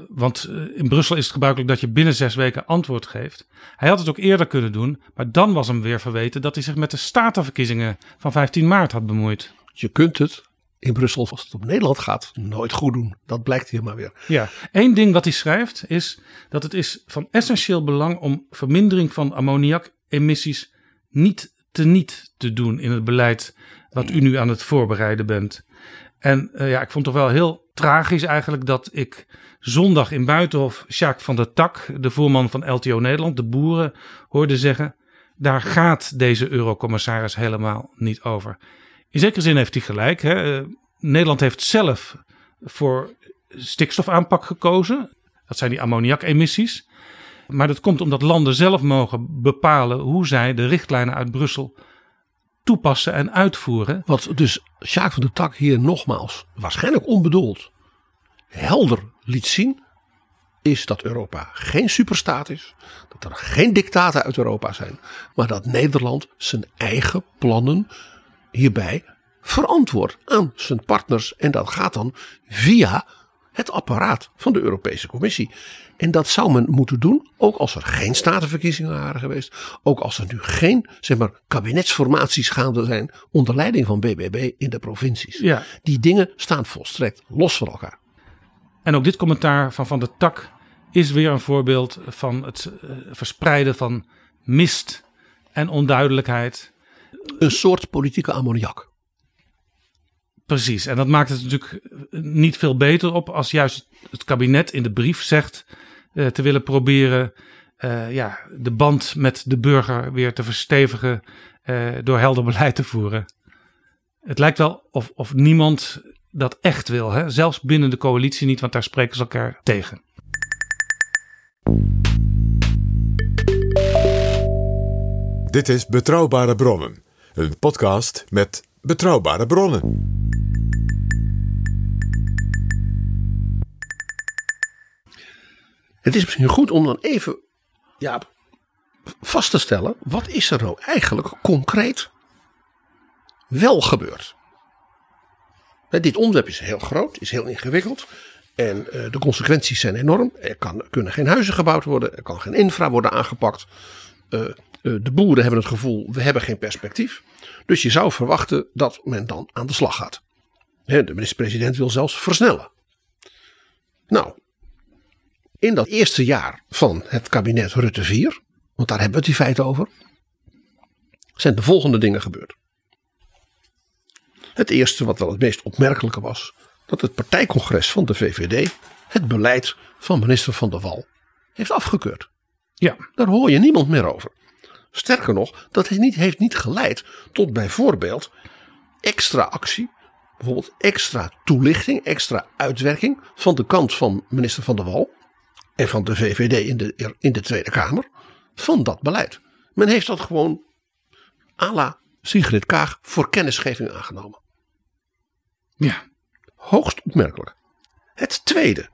Want eh, in Brussel is het gebruikelijk dat je binnen zes weken antwoord geeft. Hij had het ook eerder kunnen doen, maar dan was hem weer verweten dat hij zich met de statenverkiezingen van 15 maart had bemoeid. Je kunt het in Brussel, als het om Nederland gaat, nooit goed doen. Dat blijkt hier maar weer. Ja, één ding wat hij schrijft is dat het is van essentieel belang om vermindering van ammoniakemissies niet teniet te doen in het beleid wat u nu aan het voorbereiden bent. En eh, ja, ik vond het toch wel heel tragisch eigenlijk dat ik zondag in Buitenhof Sjaak van der Tak, de voorman van LTO Nederland, de boeren, hoorde zeggen: daar gaat deze eurocommissaris helemaal niet over. In zekere zin heeft hij gelijk. Hè? Eh, Nederland heeft zelf voor stikstofaanpak gekozen. Dat zijn die ammoniakemissies. Maar dat komt omdat landen zelf mogen bepalen hoe zij de richtlijnen uit Brussel toepassen en uitvoeren. Wat dus Sjaak van der Tak hier nogmaals, waarschijnlijk onbedoeld, helder liet zien, is dat Europa geen superstaat is. Dat er geen dictaten uit Europa zijn. Maar dat Nederland zijn eigen plannen hierbij verantwoordt aan zijn partners. En dat gaat dan via het apparaat van de Europese Commissie. En dat zou men moeten doen, ook als er geen statenverkiezingen waren geweest. Ook als er nu geen zeg maar, kabinetsformaties gaande zijn onder leiding van BBB in de provincies. Ja. Die dingen staan volstrekt los van elkaar. En ook dit commentaar van Van der Tak is weer een voorbeeld van het eh, verspreiden van mist en onduidelijkheid. Een soort politieke ammoniak. Precies, en dat maakt het natuurlijk niet veel beter op als juist het kabinet in de brief zegt eh, te willen proberen eh, ja, de band met de burger weer te verstevigen eh, door helder beleid te voeren. Het lijkt wel of, of niemand dat echt wil, hè? zelfs binnen de coalitie niet, want daar spreken ze elkaar tegen. Dit is Betrouwbare Bronnen, een podcast met betrouwbare bronnen. Het is misschien goed om dan even ja, vast te stellen. Wat is er nou eigenlijk concreet wel gebeurd? Dit onderwerp is heel groot, is heel ingewikkeld. En eh, de consequenties zijn enorm. Er kan, kunnen geen huizen gebouwd worden. Er kan geen infra worden aangepakt. Eh, eh, de boeren hebben het gevoel, we hebben geen perspectief. Dus je zou verwachten dat men dan aan de slag gaat. De minister-president wil zelfs versnellen. Nou, in dat eerste jaar van het kabinet Rutte 4, want daar hebben we het in feite over, zijn de volgende dingen gebeurd. Het eerste, wat wel het meest opmerkelijke was, dat het partijcongres van de VVD het beleid van minister Van der Wal heeft afgekeurd. Ja, Daar hoor je niemand meer over. Sterker nog, dat heeft niet, heeft niet geleid tot bijvoorbeeld extra actie. Bijvoorbeeld extra toelichting, extra uitwerking van de kant van minister Van der Wal. En van de VVD in de, in de Tweede Kamer. Van dat beleid. Men heeft dat gewoon à la Sigrid Kaag voor kennisgeving aangenomen. Ja. Hoogst opmerkelijk. Het tweede.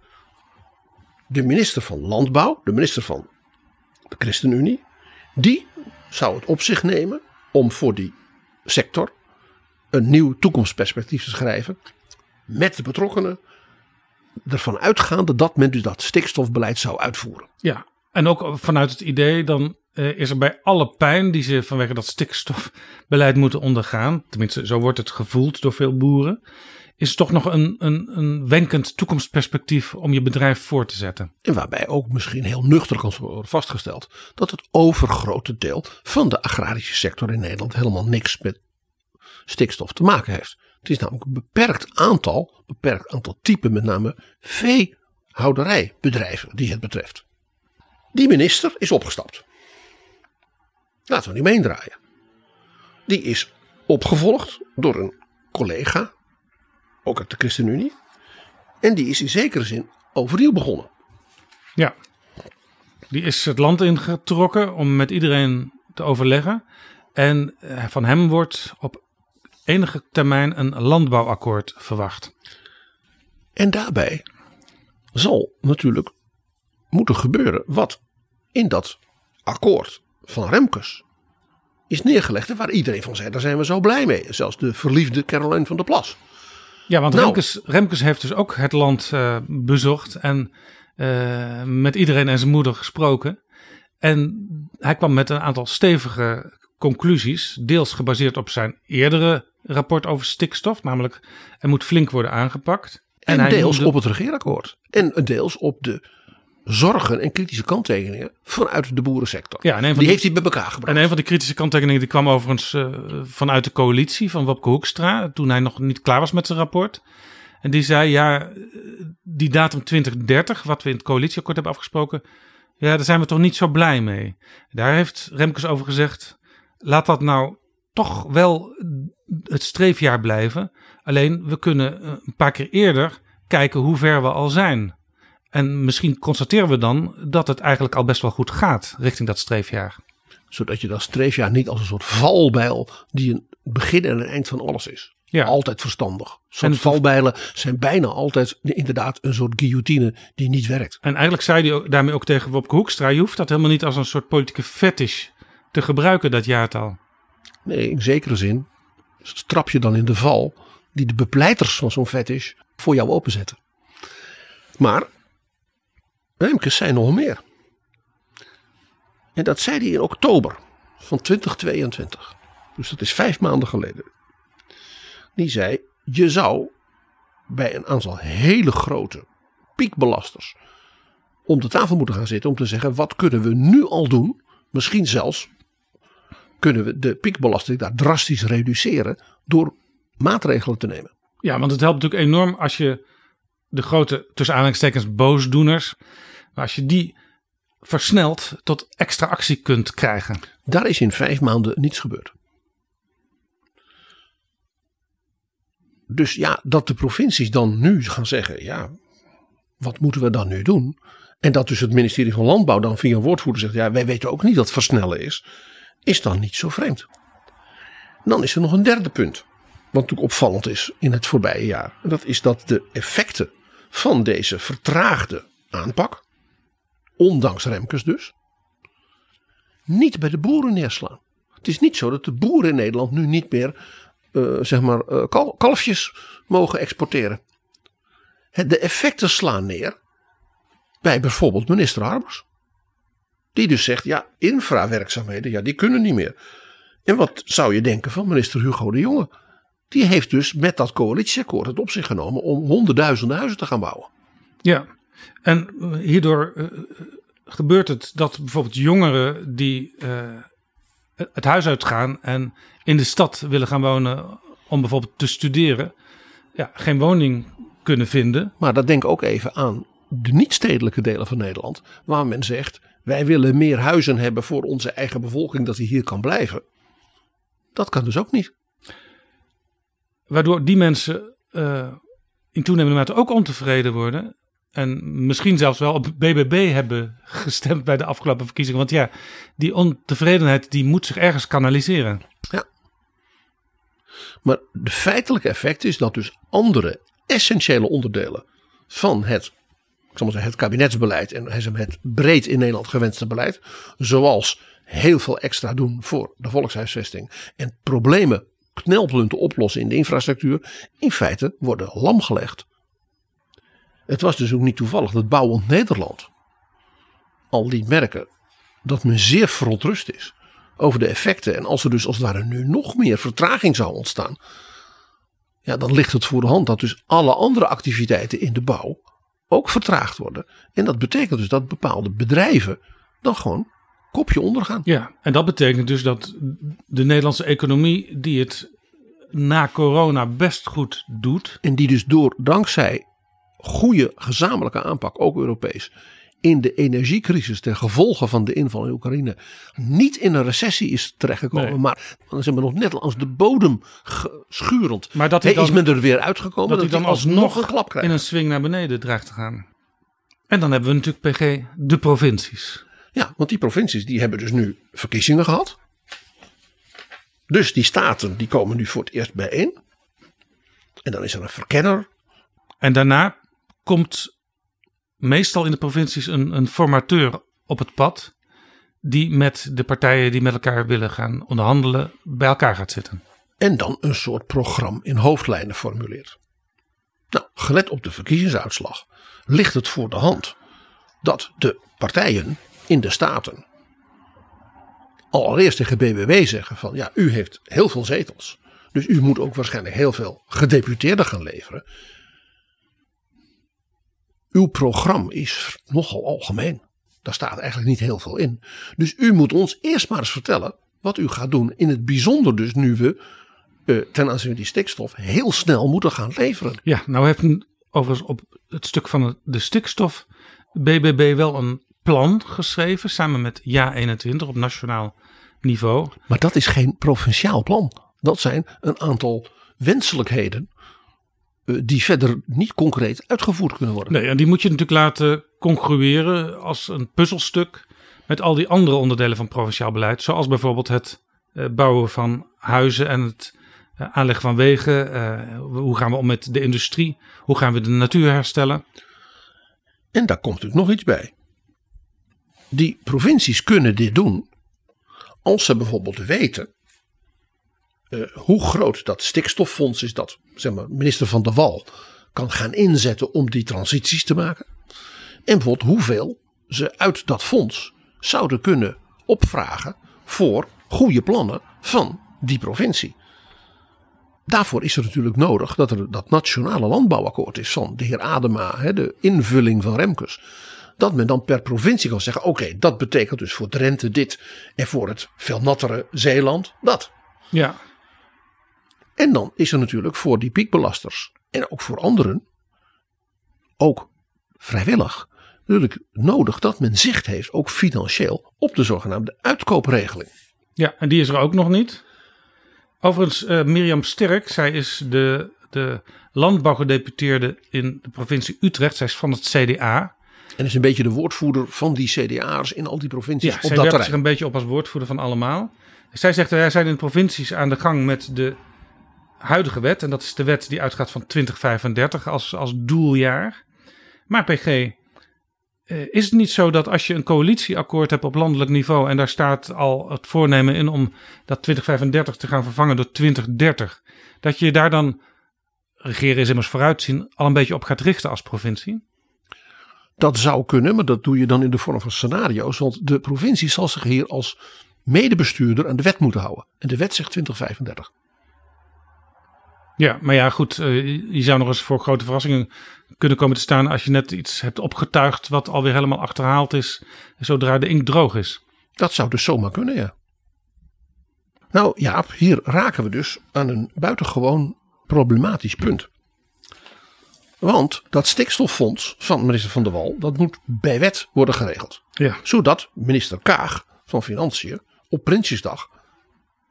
De minister van Landbouw, de minister van de ChristenUnie, die zou het op zich nemen om voor die sector een nieuw toekomstperspectief te schrijven. Met de betrokkenen ervan uitgaande dat men dus dat stikstofbeleid zou uitvoeren. Ja, en ook vanuit het idee dan eh, is er bij alle pijn die ze vanwege dat stikstofbeleid moeten ondergaan, tenminste zo wordt het gevoeld door veel boeren, is toch nog een, een, een wenkend toekomstperspectief om je bedrijf voor te zetten. En waarbij ook misschien heel nuchter kan worden vastgesteld dat het overgrote deel van de agrarische sector in Nederland helemaal niks met stikstof te maken heeft. Het is namelijk een beperkt aantal, beperkt aantal typen, met name veehouderijbedrijven die het betreft. Die minister is opgestapt. Laten we niet meendraaien. Die is opgevolgd door een collega, ook uit de ChristenUnie. En die is in zekere zin overnieuw begonnen. Ja, die is het land ingetrokken om met iedereen te overleggen. En eh, van hem wordt op enige termijn een landbouwakkoord verwacht. En daarbij zal natuurlijk moeten gebeuren wat in dat akkoord van Remkes is neergelegd. En waar iedereen van zei, daar zijn we zo blij mee. Zelfs de verliefde Caroline van der Plas. Ja, want Nou. Remkes, Remkes heeft dus ook het land eh, bezocht en eh, met iedereen en zijn moeder gesproken. En hij kwam met een aantal stevige conclusies, deels gebaseerd op zijn eerdere rapport over stikstof, namelijk er moet flink worden aangepakt. En, deels noemde- op het regeerakkoord. En deels op de zorgen en kritische kanttekeningen vanuit de boerensector. Ja, en een van die die- heeft hij bij elkaar gebracht. En een van de kritische kanttekeningen die kwam overigens eh, vanuit de coalitie van Wopke Hoekstra. Toen hij nog niet klaar was met zijn rapport. En die zei, ja, eh, die datum 2030, wat we in het coalitieakkoord hebben afgesproken. Ja, daar zijn we toch niet zo blij mee. Daar heeft Remkes over gezegd, laat dat nou toch wel het streefjaar blijven. Alleen, we kunnen eh, een paar keer eerder kijken hoe ver we al zijn. En misschien constateren we dan dat het eigenlijk al best wel goed gaat richting dat streefjaar. Zodat je dat streefjaar niet als een soort valbijl die een begin en een eind van alles is. Ja. Altijd verstandig. Soort het- valbijlen zijn bijna altijd inderdaad een soort guillotine die niet werkt. En eigenlijk zei hij ook, daarmee ook tegen Wopke Hoekstra... je hoeft dat helemaal niet als een soort politieke fetish te gebruiken, dat jaartal. Nee, in zekere zin trap je dan in de val die de bepleiters van zo'n fetish voor jou openzetten. Maar Remkes zei nog meer. En dat zei hij in oktober van 2022. Dus dat is vijf maanden geleden. Die zei, je zou bij een aantal hele grote piekbelasters om de tafel moeten gaan zitten om te zeggen wat kunnen we nu al doen. Misschien zelfs kunnen we de piekbelasting daar drastisch reduceren door maatregelen te nemen. Ja, want het helpt natuurlijk enorm als je de grote, tussen aanhalingstekens, boosdoeners... als je die versneld tot extra actie kunt krijgen. Daar is in vijf maanden niets gebeurd. Dus ja, dat de provincies dan nu gaan zeggen, ja, wat moeten we dan nu doen? En dat dus het ministerie van Landbouw dan via een woordvoerder zegt, ja, wij weten ook niet wat versnellen is, is dan niet zo vreemd. Dan is er nog een derde punt, wat natuurlijk opvallend is in het voorbije jaar. En dat is dat de effecten van deze vertraagde aanpak, ondanks Remkes dus, niet bij de boeren neerslaan. Het is niet zo dat de boeren in Nederland nu niet meer eh, zeg maar, eh, kal- kalfjes mogen exporteren. De effecten slaan neer bij bijvoorbeeld minister Harbers. Die dus zegt, ja, infrawerkzaamheden, ja, die kunnen niet meer. En wat zou je denken van minister Hugo de Jonge? Die heeft dus met dat coalitieakkoord het op zich genomen om honderdduizenden huizen te gaan bouwen. Ja, en hierdoor eh, gebeurt het dat bijvoorbeeld jongeren die eh, het huis uitgaan en in de stad willen gaan wonen om bijvoorbeeld te studeren, ja, geen woning kunnen vinden. Maar dat denk ook even aan de niet-stedelijke delen van Nederland, waar men zegt: wij willen meer huizen hebben voor onze eigen bevolking, dat die hier kan blijven. Dat kan dus ook niet. Waardoor die mensen uh, in toenemende mate ook ontevreden worden. En misschien zelfs wel op BBB hebben gestemd bij de afgelopen verkiezingen. Want ja, die ontevredenheid die moet zich ergens kanaliseren. Ja. Maar de feitelijke effect is dat dus andere essentiële onderdelen van het, ik maar het kabinetsbeleid en het breed in Nederland gewenste beleid, zoals heel veel extra doen voor de volkshuisvesting en problemen knelpunten oplossen in de infrastructuur, in feite worden lamgelegd. Het was dus ook niet toevallig dat Bouwend Nederland al liet merken dat men zeer verontrust is over de effecten. En als er dus als het ware nu nog meer vertraging zou ontstaan, ja, dan ligt het voor de hand dat dus alle andere activiteiten in de bouw ook vertraagd worden. En dat betekent dus dat bepaalde bedrijven dan gewoon kopje ondergaan. Ja, en dat betekent dus dat de Nederlandse economie, die het na corona best goed doet. En die dus door dankzij goede gezamenlijke aanpak, ook Europees, in de energiecrisis ten gevolge van de inval in Oekraïne niet in een recessie is terechtgekomen. Nee. Maar dan zijn we nog net als de bodem schurend. Maar dat dan, is men er weer uitgekomen. Dat, dat hij dan alsnog een klap krijgt. in een swing naar beneden dreigt te gaan. En dan hebben we natuurlijk PG de provincies. Ja, want die provincies die hebben dus nu verkiezingen gehad. Dus die staten die komen nu voor het eerst bijeen. En dan is er een verkenner. En daarna komt meestal in de provincies een, een formateur op het pad. Die met de partijen die met elkaar willen gaan onderhandelen bij elkaar gaat zitten. En dan een soort programma in hoofdlijnen formuleert. Nou, gelet op de verkiezingsuitslag ligt het voor de hand dat de partijen in de Staten allereerst tegen BBW zeggen van ja, u heeft heel veel zetels. Dus u moet ook waarschijnlijk heel veel gedeputeerden gaan leveren. Uw programma is nogal algemeen. Daar staat eigenlijk niet heel veel in. Dus u moet ons eerst maar eens vertellen wat u gaat doen. In het bijzonder dus nu we uh, ten aanzien van die stikstof heel snel moeten gaan leveren. Ja, nou heeft overigens op het stuk van de stikstof BBB wel een plan geschreven samen met Ja21 op nationaal niveau. Maar dat is geen provinciaal plan. Dat zijn een aantal wenselijkheden eh, die verder niet concreet uitgevoerd kunnen worden. Nee, en die moet je natuurlijk laten congrueren als een puzzelstuk met al die andere onderdelen van provinciaal beleid. Zoals bijvoorbeeld het eh, bouwen van huizen en het eh, aanleggen van wegen. Hoe gaan we om met de industrie? Hoe gaan we de natuur herstellen? En daar komt natuurlijk nog iets bij. Die provincies kunnen dit doen als ze bijvoorbeeld weten hoe groot dat stikstoffonds is dat zeg maar, minister Van der Wal kan gaan inzetten om die transities te maken. En bijvoorbeeld hoeveel ze uit dat fonds zouden kunnen opvragen voor goede plannen van die provincie. Daarvoor is er natuurlijk nodig dat er dat nationale landbouwakkoord is van de heer Adema, de invulling van Remkes dat men dan per provincie kan zeggen: oké, dat betekent dus voor Drenthe dit en voor het veel nattere Zeeland dat. Ja. En dan is er natuurlijk voor die piekbelasters en ook voor anderen, ook vrijwillig, natuurlijk nodig dat men zicht heeft, ook financieel, op de zogenaamde uitkoopregeling. Ja, en die is er ook nog niet. Overigens, uh, Mirjam Sterk, zij is de, de landbouwgedeputeerde in de provincie Utrecht. Zij is van het CDA. En is een beetje de woordvoerder van die CDA's in al die provincies ja, op zij dat terrein. zich een beetje op als woordvoerder van allemaal. Zij zegt, wij zijn in de provincies aan de gang met de huidige wet. En dat is de wet die uitgaat van 2035 als, als doeljaar. Maar PG, eh, is het niet zo dat als je een coalitieakkoord hebt op landelijk niveau en daar staat al het voornemen in om dat 2035 te gaan vervangen door 2030, dat je daar dan, regeren is immers vooruitzien, al een beetje op gaat richten als provincie? Dat zou kunnen, maar dat doe je dan in de vorm van scenario's. Want de provincie zal zich hier als medebestuurder aan de wet moeten houden. En de wet zegt 2035. Ja, maar ja, goed. Uh, je zou nog eens voor grote verrassingen kunnen komen te staan. als je net iets hebt opgetuigd. wat alweer helemaal achterhaald is. zodra de inkt droog is. Dat zou dus zomaar kunnen, ja. Nou Jaap, hier raken we dus aan een buitengewoon problematisch punt. Want dat stikstoffonds van minister Van der Wal, dat moet bij wet worden geregeld. Ja. Zodat minister Kaag van Financiën op Prinsjesdag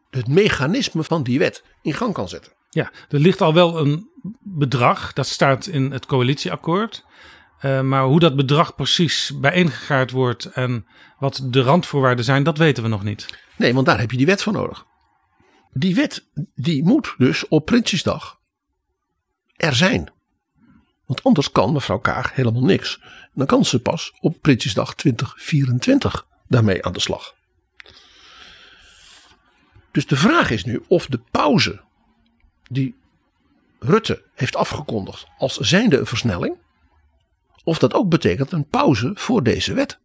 het mechanisme van die wet in gang kan zetten. Ja, er ligt al wel een bedrag, dat staat in het coalitieakkoord. Eh, maar hoe dat bedrag precies bijeengegaard wordt en wat de randvoorwaarden zijn, dat weten we nog niet. Nee, want daar heb je die wet voor nodig. Die wet die moet dus op Prinsjesdag er zijn. Want anders kan mevrouw Kaag helemaal niks. Dan kan ze pas op Prinsjesdag 2024 daarmee aan de slag. Dus de vraag is nu of de pauze die Rutte heeft afgekondigd als zijnde een versnelling, of dat ook betekent een pauze voor deze wet.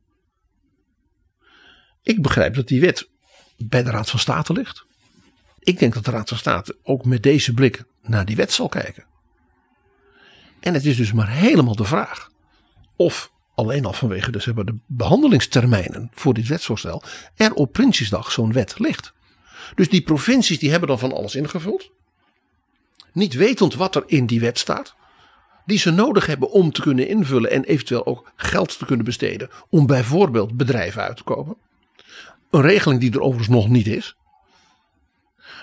Ik begrijp dat die wet bij de Raad van State ligt. Ik denk dat de Raad van State ook met deze blik naar die wet zal kijken. En het is dus maar helemaal de vraag of alleen al vanwege dus de behandelingstermijnen voor dit wetsvoorstel er op Prinsjesdag zo'n wet ligt. Dus die provincies die hebben dan van alles ingevuld. Niet wetend wat er in die wet staat. Die ze nodig hebben om te kunnen invullen en eventueel ook geld te kunnen besteden om bijvoorbeeld bedrijven uit te kopen. Een regeling die er overigens nog niet is.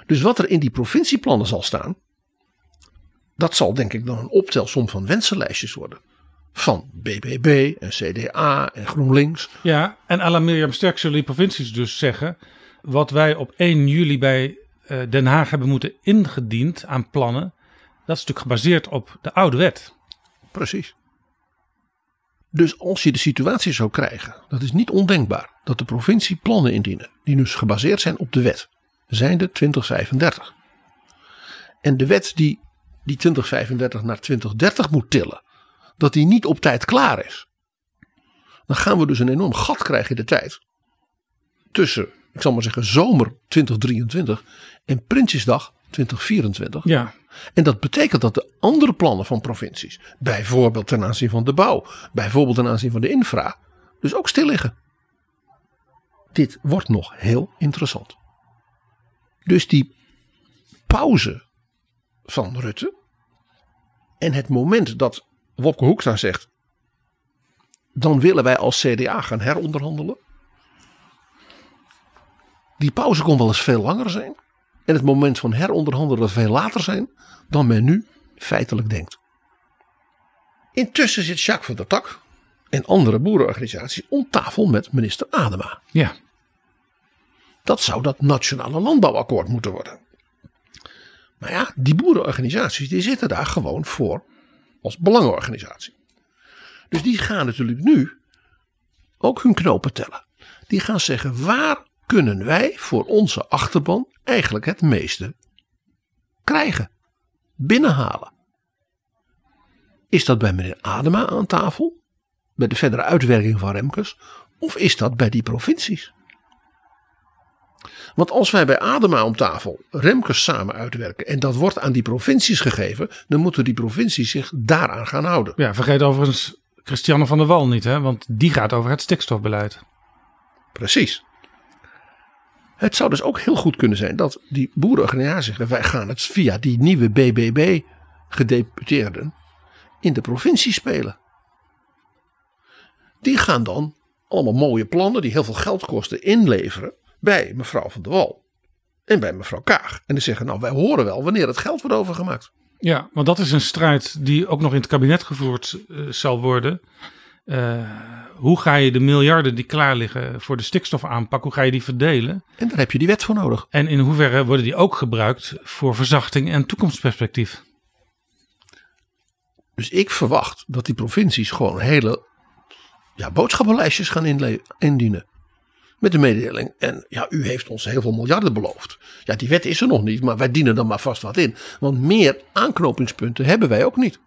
Dus wat er in die provincieplannen zal staan, dat zal denk ik dan een optelsom van wensenlijstjes worden. Van BBB en CDA en GroenLinks. Ja, en la Mirjam Sterk zullen die provincies dus zeggen... wat wij op 1 juli bij Den Haag hebben moeten ingediend aan plannen... dat is natuurlijk gebaseerd op de oude wet. Precies. Dus als je de situatie zou krijgen, dat is niet ondenkbaar, dat de provincie plannen indienen, die dus gebaseerd zijn op de wet, zijn de 2035. En de wet die die 2035 naar 2030 moet tillen, dat die niet op tijd klaar is. Dan gaan we dus een enorm gat krijgen in de tijd. Tussen, ik zal maar zeggen, zomer 2023 en Prinsjesdag 2024. Ja, En dat betekent dat de andere plannen van provincies, bijvoorbeeld ten aanzien van de bouw, bijvoorbeeld ten aanzien van de infra, dus ook stil liggen. Dit wordt nog heel interessant. Dus die pauze van Rutte en het moment dat Wopke Hoekstra zegt, dan willen wij als CDA gaan heronderhandelen. Die pauze kon wel eens veel langer zijn. En het moment van heronderhandelen veel later zijn dan men nu feitelijk denkt. Intussen zit Jacques van der Tak en andere boerenorganisaties om tafel met minister Adema. ja. Dat zou dat nationale landbouwakkoord moeten worden. Maar ja, die boerenorganisaties die zitten daar gewoon voor als belangenorganisatie. Dus die gaan natuurlijk nu ook hun knopen tellen. Die gaan zeggen waar kunnen wij voor onze achterban eigenlijk het meeste krijgen, binnenhalen. Is dat bij meneer Adema aan tafel, bij de verdere uitwerking van Remkes, of is dat bij die provincies? Want als wij bij Adema om tafel Remkes samen uitwerken en dat wordt aan die provincies gegeven, dan moeten die provincies zich daaraan gaan houden. ja, vergeet overigens Christiane van der Wal niet, hè? want die gaat over het stikstofbeleid. Precies. Het zou dus ook heel goed kunnen zijn dat die boerenorganisaties zeggen: wij gaan het via die nieuwe BBB gedeputeerden in de provincie spelen. Die gaan dan allemaal mooie plannen die heel veel geld kosten inleveren bij mevrouw van der Wal en bij mevrouw Kaag. En die zeggen: Nou, wij horen wel wanneer het geld wordt overgemaakt. Ja, want dat is een strijd die ook nog in het kabinet gevoerd eh, zal worden. Eh, hoe ga je de miljarden die klaar liggen voor de stikstofaanpak, hoe ga je die verdelen? En daar heb je die wet voor nodig. En in hoeverre worden die ook gebruikt voor verzachting en toekomstperspectief? Dus ik verwacht dat die provincies gewoon hele ja, boodschappenlijstjes gaan indienen. Met de mededeling. En ja, u heeft ons heel veel miljarden beloofd. Ja, die wet is er nog niet, maar wij dienen dan maar vast wat in. Want meer aanknopingspunten hebben wij ook niet.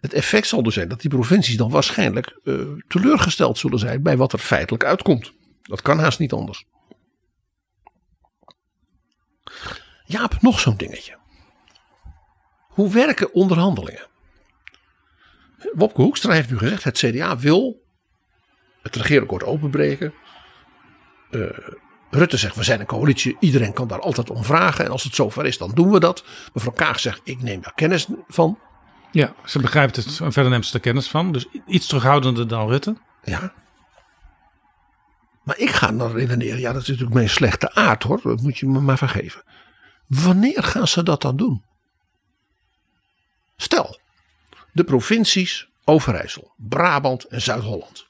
Het effect zal dus zijn dat die provincies dan waarschijnlijk eh, teleurgesteld zullen zijn bij wat er feitelijk uitkomt. Dat kan haast niet anders. Jaap, nog zo'n dingetje. Hoe werken onderhandelingen? Wopke Hoekstra heeft nu gezegd: het CDA wil het regeerakkoord openbreken. Eh, Rutte zegt: we zijn een coalitie, iedereen kan daar altijd om vragen. En als het zover is, dan doen we dat. Mevrouw Kaag zegt: ik neem daar kennis van. Ja, ze begrijpt het en verder neemt ze er kennis van. Dus iets terughoudender dan Rutte. Ja. Maar ik ga dan redeneren, ja dat is natuurlijk mijn slechte aard hoor, dat moet je me maar vergeven. Wanneer gaan ze dat dan doen? Stel, de provincies Overijssel, Brabant en Zuid-Holland.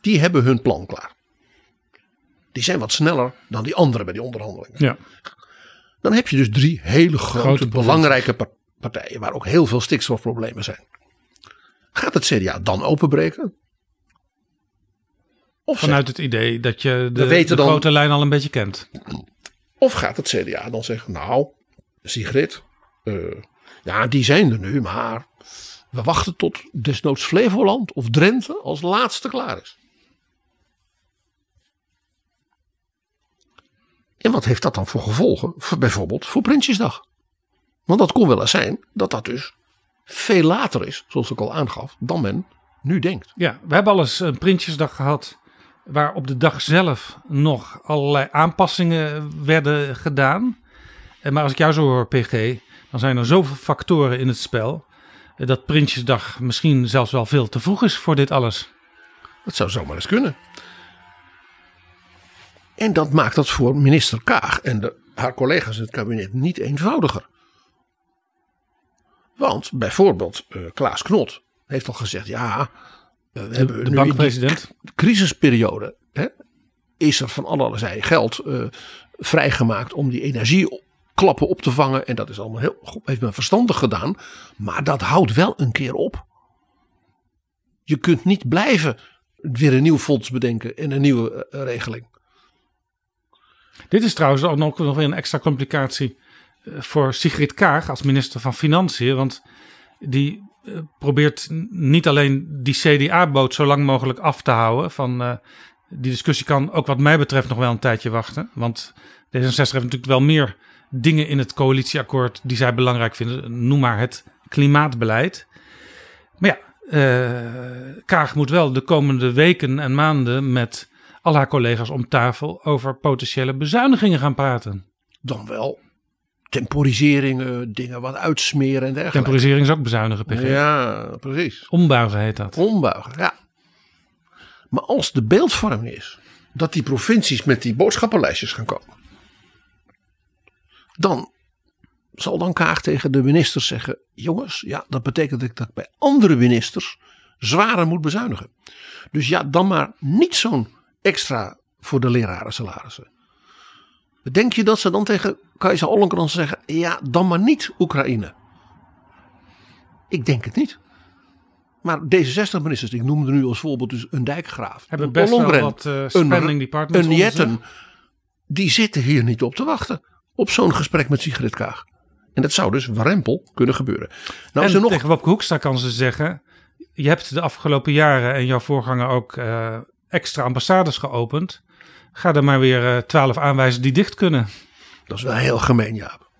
Die hebben hun plan klaar. Die zijn wat sneller dan die anderen bij die onderhandelingen. Ja. Dan heb je dus drie hele grote, Grote belangrijke partijen waar ook heel veel stikstofproblemen zijn. Gaat het CDA dan openbreken? Of, Vanuit het idee dat je de, weten de dan- grote lijn al een beetje kent. of gaat het CDA dan zeggen, nou, Sigrid, eh, ja die zijn er nu, maar we wachten tot desnoods Flevoland of Drenthe als laatste klaar is. En wat heeft dat dan voor gevolgen? Voor, bijvoorbeeld voor Prinsjesdag. Want dat kon wel eens zijn dat dat dus veel later is, zoals ik al aangaf, dan men nu denkt. Ja, we hebben al eens een Prinsjesdag gehad. Waar op de dag zelf nog allerlei aanpassingen werden gedaan. Eh, Maar als ik jou zo hoor, PG, dan zijn er zoveel factoren in het spel. eh, Dat Prinsjesdag misschien zelfs wel veel te vroeg is voor dit alles. Dat zou zomaar eens kunnen. En dat maakt dat voor minister Kaag en de, haar collega's in het kabinet niet eenvoudiger. Want bijvoorbeeld eh, Klaas Knot heeft al gezegd: ja, eh, we hebben De nu bankpresident. crisisperiode hè, is er van allerlei geld eh, vrijgemaakt om die energieklappen op te vangen. En dat is allemaal heel goed, heeft men verstandig gedaan. Maar dat houdt wel een keer op. Je kunt niet blijven weer een nieuw fonds bedenken en een nieuwe regeling. Dit is trouwens ook nog, nog weer een extra complicatie voor Sigrid Kaag als minister van Financiën. Want die eh, probeert niet alleen die CDA-boot zo lang mogelijk af te houden. Van, eh, die discussie kan ook wat mij betreft nog wel een tijdje wachten. Want D66 heeft natuurlijk wel meer dingen in het coalitieakkoord die zij belangrijk vinden. Noem maar het klimaatbeleid. Maar ja, eh, Kaag moet wel de komende weken en maanden met al haar collega's om tafel over potentiële bezuinigingen gaan praten. Dan wel temporiseringen, dingen wat uitsmeren en dergelijke. Temporisering is ook bezuinigen, PG. Ja, precies. Ombuigen heet dat. Ombuigen, ja. Maar als de beeldvorming is dat die provincies met die boodschappenlijstjes gaan komen, dan zal dan Kaag tegen de ministers zeggen: jongens, ja, dat betekent dat ik bij andere ministers zwaarder moet bezuinigen. Dus ja, dan maar niet zo'n extra voor de leraren salarissen. Denk je dat ze dan tegen Kajsa Ollongren zeggen: ja, dan maar niet Oekraïne? Ik denk het niet. Maar D66-ministers, ik noemde nu als voorbeeld dus een dijkgraaf. Hebben een best wel wat eh een- spending departments een Jetten. Die zitten hier niet op te wachten. Op zo'n gesprek met Sigrid Kaag. En dat zou dus warempel kunnen gebeuren. Nou en nog tegen Wopke Hoekstra kan ze zeggen... je hebt de afgelopen jaren en jouw voorganger ook eh, extra ambassades geopend. Ga er maar weer eh, twaalf aanwijzen die dicht kunnen. Dat is wel heel gemeen, Jaap.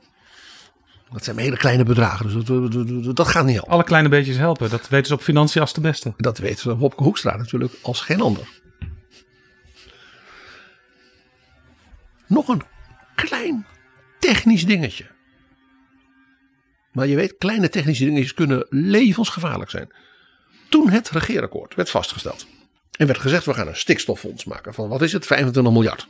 Dat zijn hele kleine bedragen, dus dat, dat, dat- dat gaat niet helpen. Alle kleine beetjes helpen. Dat weten ze op financiën als de beste. Dat weet Wopke Hoekstra natuurlijk als geen ander. Nog een klein technisch dingetje. Maar je weet, kleine technische dingetjes kunnen levensgevaarlijk zijn. Toen het regeerakkoord werd vastgesteld. En werd gezegd, we gaan een stikstoffonds maken van, wat is het, 25 miljard.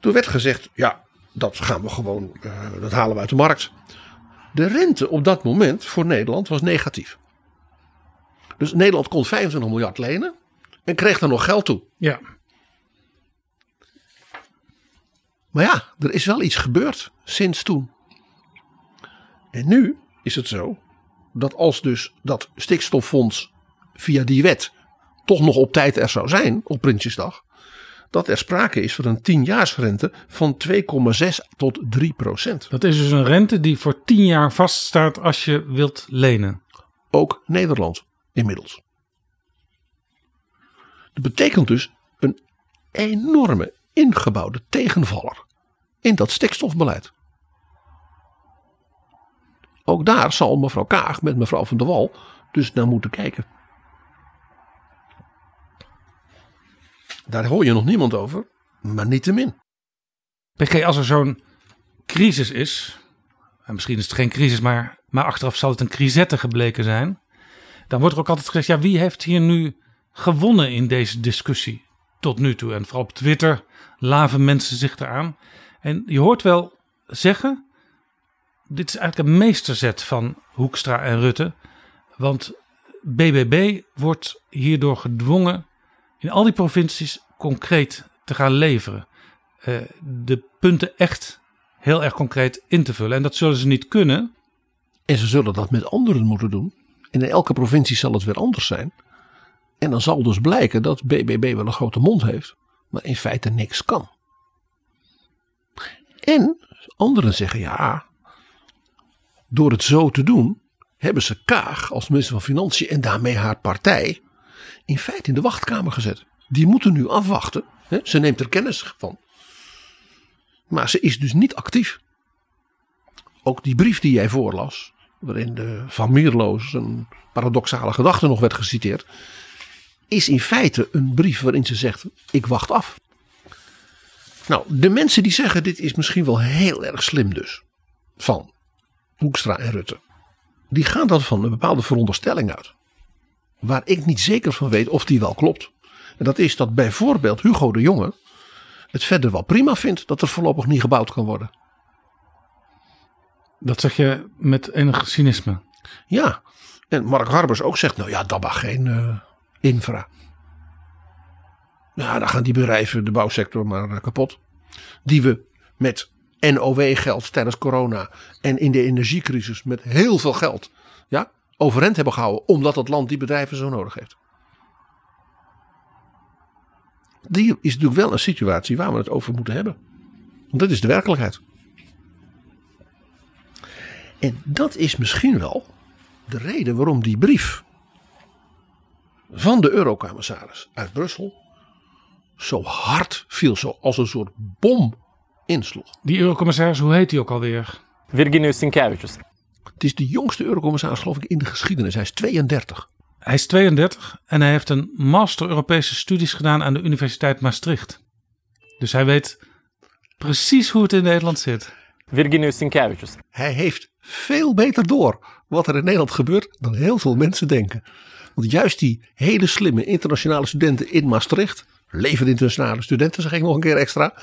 Toen werd gezegd, ja, dat gaan we gewoon, eh, dat halen we uit de markt. De rente op dat moment voor Nederland was negatief. Dus Nederland kon 25 miljard lenen en kreeg er nog geld toe. Ja, Maar ja, er is wel iets gebeurd sinds toen. En nu is het zo dat als dus dat stikstoffonds via die wet toch nog op tijd er zou zijn op Prinsjesdag, dat er sprake is van een 10-jaarsrente van 2,6 tot 3 procent. dat is dus een rente die voor tien jaar vaststaat als je wilt lenen. Ook Nederland inmiddels. Dat betekent dus een enorme ingebouwde tegenvaller in dat stikstofbeleid. Ook daar zal mevrouw Kaag met mevrouw van der Wal dus naar moeten kijken. Daar hoor je nog niemand over, maar niettemin. PG, als er zo'n crisis is, en misschien is het geen crisis, maar, maar achteraf zal het een crisette gebleken zijn, dan wordt er ook altijd gezegd, ja, wie heeft hier nu gewonnen in deze discussie tot nu toe. En vooral op Twitter laven mensen zich eraan. En je hoort wel zeggen, dit is eigenlijk een meesterzet van Hoekstra en Rutte. Want BBB wordt hierdoor gedwongen in al die provincies concreet te gaan leveren. Uh, de punten echt heel erg concreet in te vullen. En dat zullen ze niet kunnen. En ze zullen dat met anderen moeten doen. En in elke provincie zal het weer anders zijn. En dan zal dus blijken dat BBB wel een grote mond heeft, maar in feite niks kan. En anderen zeggen ja, door het zo te doen, hebben ze Kaag als minister van Financiën en daarmee haar partij in feite in de wachtkamer gezet. Die moeten nu afwachten. Ze neemt er kennis van. Maar ze is dus niet actief. Ook die brief die jij voorlas, waarin de Van Mierloos een paradoxale gedachte nog werd geciteerd, is in feite een brief waarin ze zegt: Ik wacht af. Nou, de mensen die zeggen: Dit is misschien wel heel erg slim, dus van Hoekstra en Rutte, die gaan dan van een bepaalde veronderstelling uit. Waar ik niet zeker van weet of die wel klopt. En dat is dat bijvoorbeeld Hugo de Jonge het verder wel prima vindt dat er voorlopig niet gebouwd kan worden. Dat zeg je met enig cynisme. Ja, en Mark Harbers ook zegt, nou ja, dat mag geen uh, infra. Ja, dan gaan die bedrijven, de bouwsector maar uh, kapot. Die we met NOW-geld tijdens corona en in de energiecrisis met heel veel geld ja, overeind hebben gehouden. Omdat het land die bedrijven zo nodig heeft. Die is natuurlijk wel een situatie waar we het over moeten hebben. Want dat is de werkelijkheid. En dat is misschien wel de reden waarom die brief van de eurocommissaris uit Brussel zo hard viel, zo als een soort bom insloeg. Die eurocommissaris, hoe heet hij ook alweer? Virginijus Sinkevicius. Het is de jongste eurocommissaris geloof ik in de geschiedenis. Hij is 32. Hij is 32 en hij heeft een master Europese studies gedaan aan de Universiteit Maastricht. Dus hij weet precies hoe het in Nederland zit. Virginijus Sinkevicius. Hij heeft veel beter door wat er in Nederland gebeurt dan heel veel mensen denken. Want juist die hele slimme internationale studenten in Maastricht, levende internationale studenten zeg ik nog een keer extra,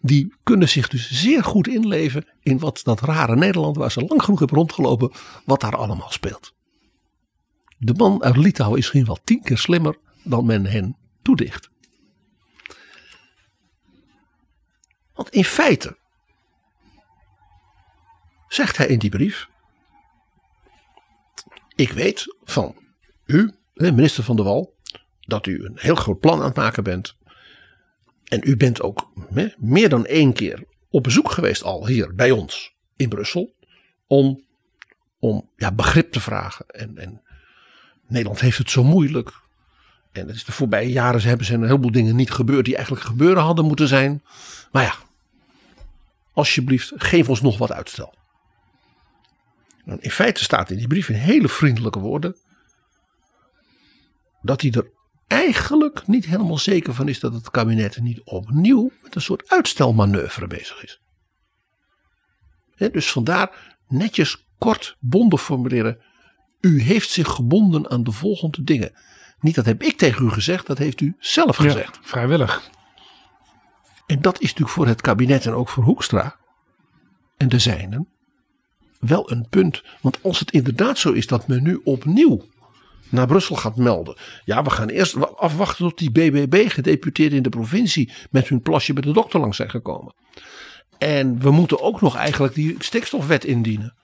die kunnen zich dus zeer goed inleven in wat dat rare Nederland waar ze lang genoeg hebben rondgelopen, wat daar allemaal speelt. De man uit Litouwen is misschien wel tien keer slimmer dan men hen toedicht. Want in feite zegt hij in die brief: Ik weet van u, minister van de Wal, dat u een heel groot plan aan het maken bent. En u bent ook meer dan één keer op bezoek geweest al hier bij ons in Brussel. Om, om ja, begrip te vragen. En, en Nederland heeft het zo moeilijk. En het is de voorbije jaren hebben ze een heleboel dingen niet gebeurd die eigenlijk gebeuren hadden moeten zijn. Maar ja, alsjeblieft, geef ons nog wat uitstel. in feite staat in die brief in hele vriendelijke woorden dat hij er eigenlijk niet helemaal zeker van is dat het kabinet niet opnieuw met een soort uitstelmanoeuvre bezig is. dus vandaar netjes kort bonden formuleren. U heeft zich gebonden aan de volgende dingen. Niet dat heb ik tegen u gezegd, dat heeft u zelf gezegd. Ja, vrijwillig. En dat is natuurlijk voor het kabinet en ook voor Hoekstra en de zijnen wel een punt. Want als het inderdaad zo is dat men nu opnieuw naar Brussel gaat melden. Ja, we gaan eerst afwachten tot die BBB gedeputeerden in de provincie met hun plasje bij de dokter langs zijn gekomen. En we moeten ook nog eigenlijk die stikstofwet indienen.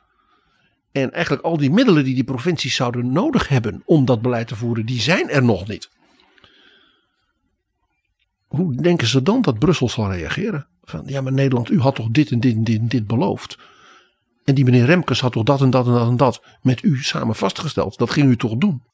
En eigenlijk al die middelen die die provincies zouden nodig hebben om dat beleid te voeren, die zijn er nog niet. Hoe denken ze dan dat Brussel zal reageren? Van ja, maar Nederland, u had toch dit en dit en dit en dit beloofd. En die meneer Remkes had toch dat en dat en dat en dat met u samen vastgesteld. Dat ging u toch doen?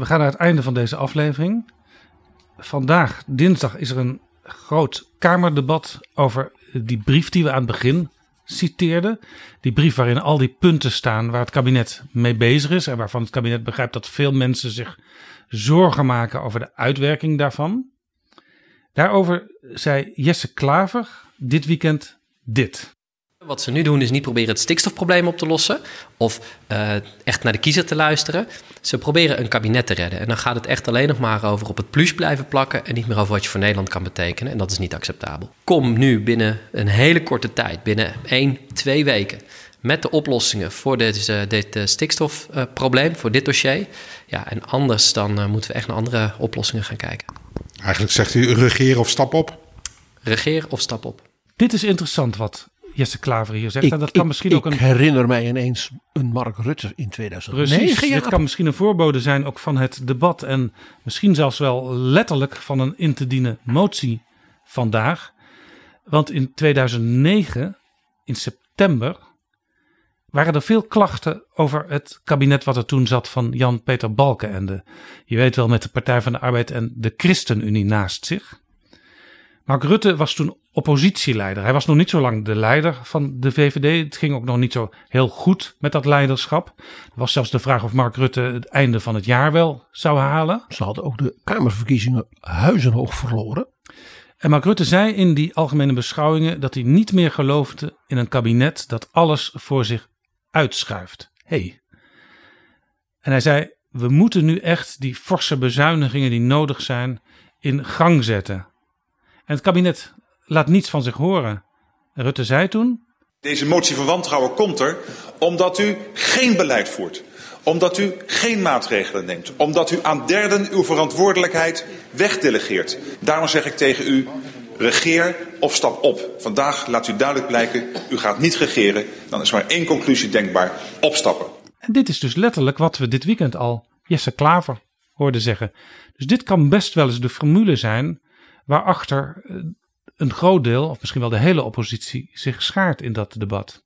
we gaan naar het einde van deze aflevering. Vandaag, dinsdag, is er een groot Kamerdebat over die brief die we aan het begin citeerden. Die brief waarin al die punten staan waar het kabinet mee bezig is. En waarvan het kabinet begrijpt dat veel mensen zich zorgen maken over de uitwerking daarvan. Daarover zei Jesse Klaver dit weekend dit. Wat ze nu doen is niet proberen het stikstofprobleem op te lossen of uh, echt naar de kiezer te luisteren. Ze proberen een kabinet te redden. En dan gaat het echt alleen nog maar over op het plus blijven plakken en niet meer over wat je voor Nederland kan betekenen. En dat is niet acceptabel. Kom nu binnen een hele korte tijd, binnen één, twee weken, met de oplossingen voor dit, uh, dit uh, stikstofprobleem, voor dit dossier. Ja, en anders dan moeten we echt naar andere oplossingen gaan kijken. Eigenlijk zegt u regeer of stap op? Regeer of stap op. Dit is interessant wat Jesse Klaver hier zegt. Ik, en dat kan ik- misschien ik ook een. herinner mij ineens een Mark Rutte in 2009. Precies, ja. dit kan misschien een voorbode zijn ook van het debat. En misschien zelfs wel letterlijk van een in te dienen motie vandaag. Want in 2009, in september, waren er veel klachten over het kabinet wat er toen zat van Jan-Peter Balkenende. Je weet wel met de Partij van de Arbeid en de ChristenUnie naast zich. Mark Rutte was toen oppositieleider. Hij was nog niet zo lang de leider van de VVD. Het ging ook nog niet zo heel goed met dat leiderschap. Er was zelfs de vraag of Mark Rutte het einde van het jaar wel zou halen. Ze hadden ook de Kamerverkiezingen huizenhoog verloren. En Mark Rutte zei in die algemene beschouwingen dat hij niet meer geloofde in een kabinet dat alles voor zich uitschuift. Hey. En hij zei: We moeten nu echt die forse bezuinigingen die nodig zijn in gang zetten. En het kabinet laat niets van zich horen. En Rutte zei toen: Deze motie van wantrouwen komt er omdat u geen beleid voert. Omdat u geen maatregelen neemt. Omdat u aan derden uw verantwoordelijkheid wegdelegeert. Daarom zeg ik tegen u, regeer of stap op. Vandaag laat u duidelijk blijken, u gaat niet regeren. Dan is maar één conclusie denkbaar, opstappen. En dit is dus letterlijk wat we dit weekend al Jesse Klaver hoorden zeggen. Dus dit kan best wel eens de formule zijn waarachter eh, een groot deel, of misschien wel de hele oppositie, zich schaart in dat debat.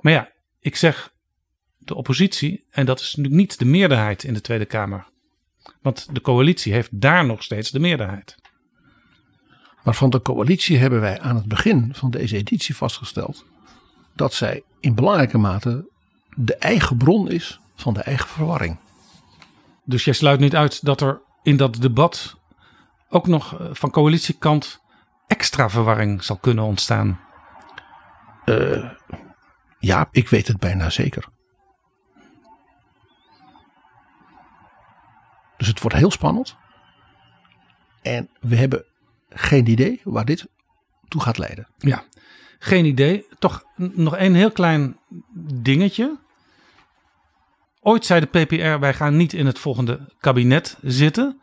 Maar ja, ik zeg de oppositie, en dat is natuurlijk niet de meerderheid in de Tweede Kamer. Want de coalitie heeft daar nog steeds de meerderheid. Maar van de coalitie hebben wij aan het begin van deze editie vastgesteld dat zij in belangrijke mate de eigen bron is van de eigen verwarring. Dus jij sluit niet uit dat er in dat debat ook nog eh, van coalitiekant extra verwarring zal kunnen ontstaan. Eh, ja, ik weet het bijna zeker. Dus het wordt heel spannend. En we hebben geen idee waar dit toe gaat leiden. Ja, geen idee. Toch nog één heel klein dingetje. Ooit zei de PPR: wij gaan niet in het volgende kabinet zitten.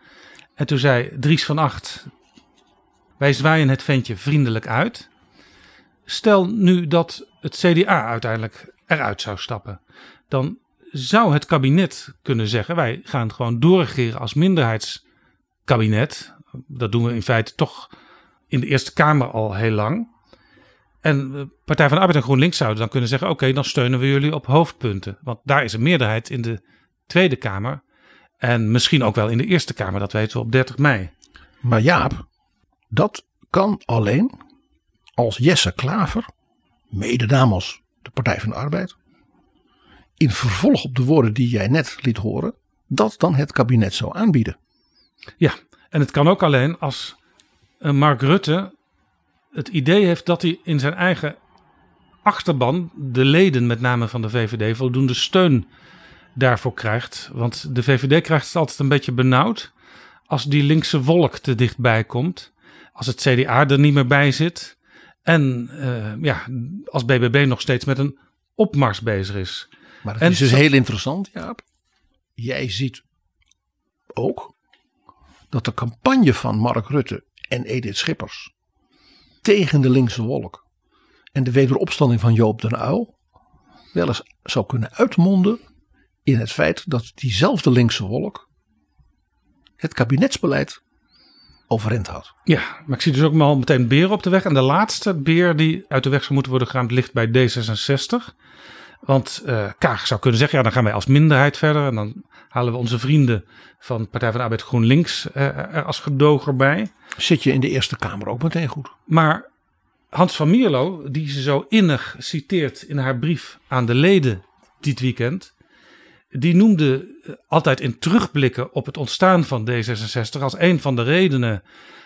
En toen zei Dries van Acht: wij zwaaien het ventje vriendelijk uit. Stel nu dat het CDA uiteindelijk eruit zou stappen, dan zou het kabinet kunnen zeggen: wij gaan gewoon doorregeren als minderheidskabinet. Dat doen we in feite toch in de Eerste Kamer al heel lang. En Partij van de Arbeid en GroenLinks zouden dan kunnen zeggen: oké, dan steunen we jullie op hoofdpunten. Want daar is een meerderheid in de Tweede Kamer. En misschien ook wel in de Eerste Kamer, dat weten we op 30 mei. Maar Jaap, dat kan alleen als Jesse Klaver, mede namens de Partij van de Arbeid, in vervolg op de woorden die jij net liet horen, dat dan het kabinet zou aanbieden. Ja, en het kan ook alleen als eh, Mark Rutte het idee heeft dat hij in zijn eigen achterban, de leden met name van de VVD, voldoende steun daarvoor krijgt. Want de VVD krijgt het altijd een beetje benauwd als die linkse wolk te dichtbij komt. Als het CDA er niet meer bij zit. En eh, ja, als BBB nog steeds met een opmars bezig is. Maar het En is dus heel interessant, Jaap. Jij ziet ook dat de campagne van Mark Rutte en Edith Schippers tegen de linkse wolk en de wederopstanding van Joop den Uyl wel eens zou kunnen uitmonden in het feit dat diezelfde linkse wolk het kabinetsbeleid overeind houdt. Ja, maar ik zie dus ook al meteen beren op de weg. En de laatste beer die uit de weg zou moeten worden geruimd ligt bij D66. Want uh, Kaag zou kunnen zeggen, ja dan gaan wij als minderheid verder. En dan halen we onze vrienden van Partij van de Arbeid GroenLinks uh, er als gedoger bij. Zit je in de Eerste Kamer ook meteen goed. Maar Hans van Mierlo, die ze zo innig citeert in haar brief aan de leden dit weekend. Die noemde altijd in terugblikken op het ontstaan van D66 als een van de redenen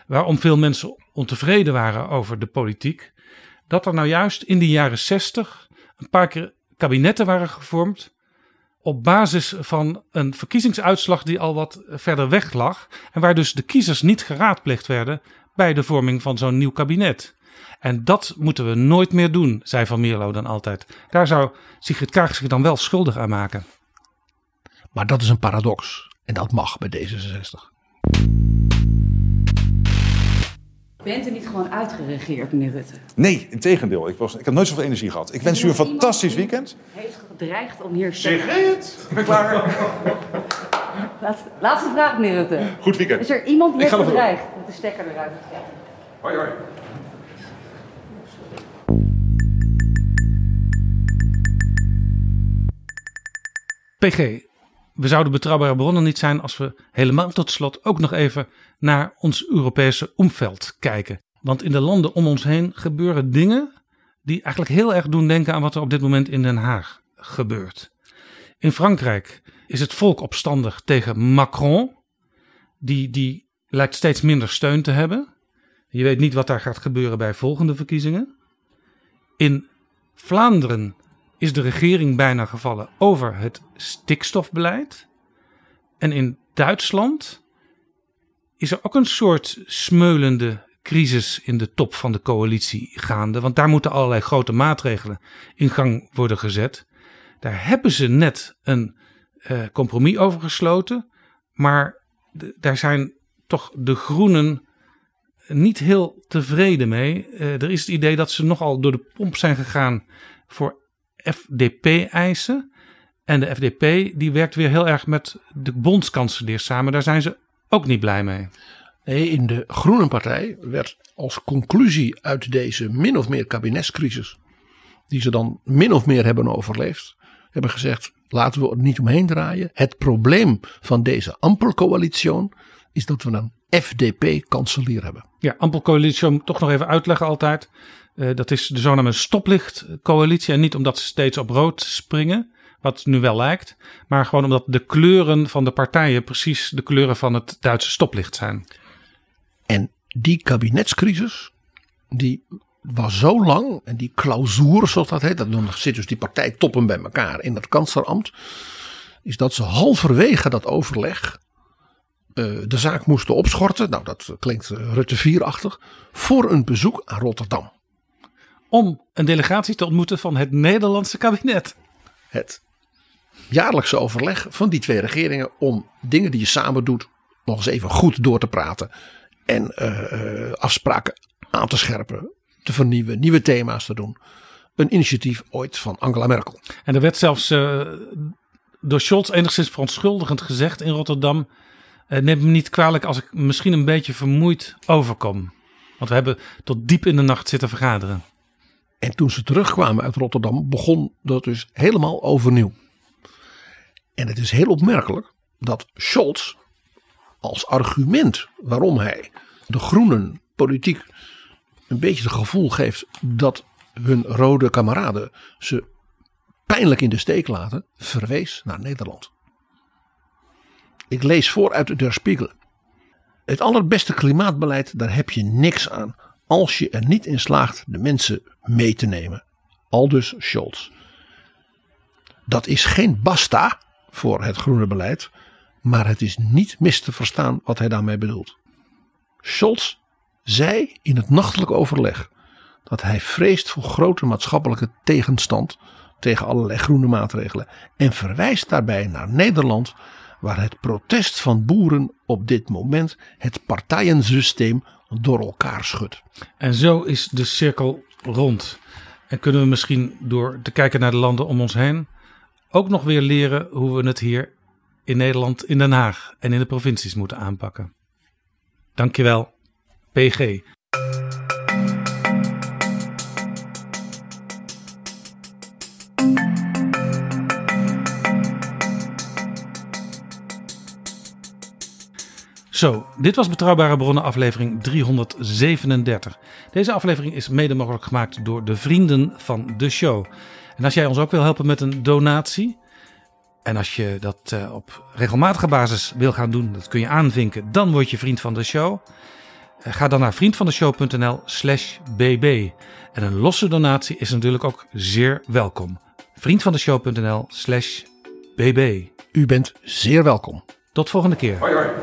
waarom veel mensen ontevreden waren over de politiek. Dat er nou juist in de jaren 60 een paar keer kabinetten waren gevormd op basis van een verkiezingsuitslag die al wat verder weg lag. En waar dus de kiezers niet geraadpleegd werden bij de vorming van zo'n nieuw kabinet. En dat moeten we nooit meer doen, zei Van Mierlo dan altijd. Daar zou Sigrid Kaag zich dan wel schuldig aan maken. Maar dat is een paradox. En dat mag bij D66. Bent u niet gewoon uitgeregeerd, meneer Rutte? Nee, in tegendeel. Ik, was, ik heb nooit zoveel energie gehad. Ik wens u een fantastisch weekend. heeft gedreigd om hier... Zeg het! Ik ben klaar. Laatste, laatste vraag, meneer Rutte. Goed weekend. Is er iemand die heeft gedreigd met de stekker eruit te zetten? Hoi, hoi. PG, we zouden betrouwbare bronnen niet zijn als we helemaal tot slot ook nog even naar ons Europese omveld kijken. Want in de landen om ons heen gebeuren dingen die eigenlijk heel erg doen denken aan wat er op dit moment in Den Haag gebeurt. In Frankrijk is het volk opstandig tegen Macron. Die, die lijkt steeds minder steun te hebben. Je weet niet wat daar gaat gebeuren bij volgende verkiezingen. In Vlaanderen is de regering bijna gevallen over het stikstofbeleid. En in Duitsland is er ook een soort smeulende crisis in de top van de coalitie gaande. Want daar moeten allerlei grote maatregelen in gang worden gezet. Daar hebben ze net een uh, compromis over gesloten. Maar daar zijn toch de groenen niet heel tevreden mee. Uh, er is het idee dat ze nogal door de pomp zijn gegaan voor FDP-eisen. En de FDP die werkt weer heel erg met de bondskanselier samen. Daar zijn ze ook niet blij mee. Nee, in de Groene Partij werd als conclusie uit deze min of meer kabinetscrisis, die ze dan min of meer hebben overleefd, hebben gezegd: laten we er niet omheen draaien. Het probleem van deze ampelcoalitie is dat we een FDP-kanselier hebben. Ja, ampelcoalitie, toch nog even uitleggen altijd. Uh, dat is de zogenaamde stoplichtcoalitie. En niet omdat ze steeds op rood springen, wat nu wel lijkt. Maar gewoon omdat de kleuren van de partijen precies de kleuren van het Duitse stoplicht zijn. En die kabinetscrisis, die was zo lang. En die clausuur, zoals dat heet. Dan zit dus die partijtoppen bij elkaar in het kanslerambt. Is dat ze halverwege dat overleg uh, de zaak moesten opschorten. Nou, dat klinkt Rutte 4-achtig. Voor een bezoek aan Rotterdam om een delegatie te ontmoeten van het Nederlandse kabinet. Het jaarlijkse overleg van die twee regeringen om dingen die je samen doet nog eens even goed door te praten en uh, afspraken aan te scherpen, te vernieuwen, nieuwe thema's te doen. Een initiatief ooit van Angela Merkel. En er werd zelfs uh, door Scholz enigszins verontschuldigend gezegd in Rotterdam. Uh, neem me niet kwalijk als ik misschien een beetje vermoeid overkom. Want we hebben tot diep in de nacht zitten vergaderen. En toen ze terugkwamen uit Rotterdam begon dat dus helemaal overnieuw. En het is heel opmerkelijk dat Scholz als argument waarom hij de groenen politiek een beetje het gevoel geeft dat hun rode kameraden ze pijnlijk in de steek laten, verwees naar Nederland. Ik lees voor uit Der Spiegel. Het allerbeste klimaatbeleid, daar heb je niks aan als je er niet in slaagt de mensen mee te nemen. Aldus Scholz. Dat is geen basta voor het groene beleid, maar het is niet mis te verstaan wat hij daarmee bedoelt. Scholz zei in het nachtelijk overleg dat hij vreest voor grote maatschappelijke tegenstand tegen allerlei groene maatregelen en verwijst daarbij naar Nederland waar het protest van boeren op dit moment het partijensysteem door elkaar schudt. En zo is de cirkel rond. En kunnen we misschien door te kijken naar de landen om ons heen ook nog weer leren hoe we het hier in Nederland, in Den Haag en in de provincies moeten aanpakken. Dankjewel, PG. Zo, dit was Betrouwbare Bronnen aflevering 337. Deze aflevering is mede mogelijk gemaakt door de vrienden van de show. En als jij ons ook wil helpen met een donatie... en als je dat uh, op regelmatige basis wil gaan doen, dat kun je aanvinken... dan word je vriend van de show. Uh, ga dan naar vriendvandeshow.nl slash bb. En een losse donatie is natuurlijk ook zeer welkom. vriendvandeshow.nl slash bb. U bent zeer welkom. Tot volgende keer. Hoi hoi.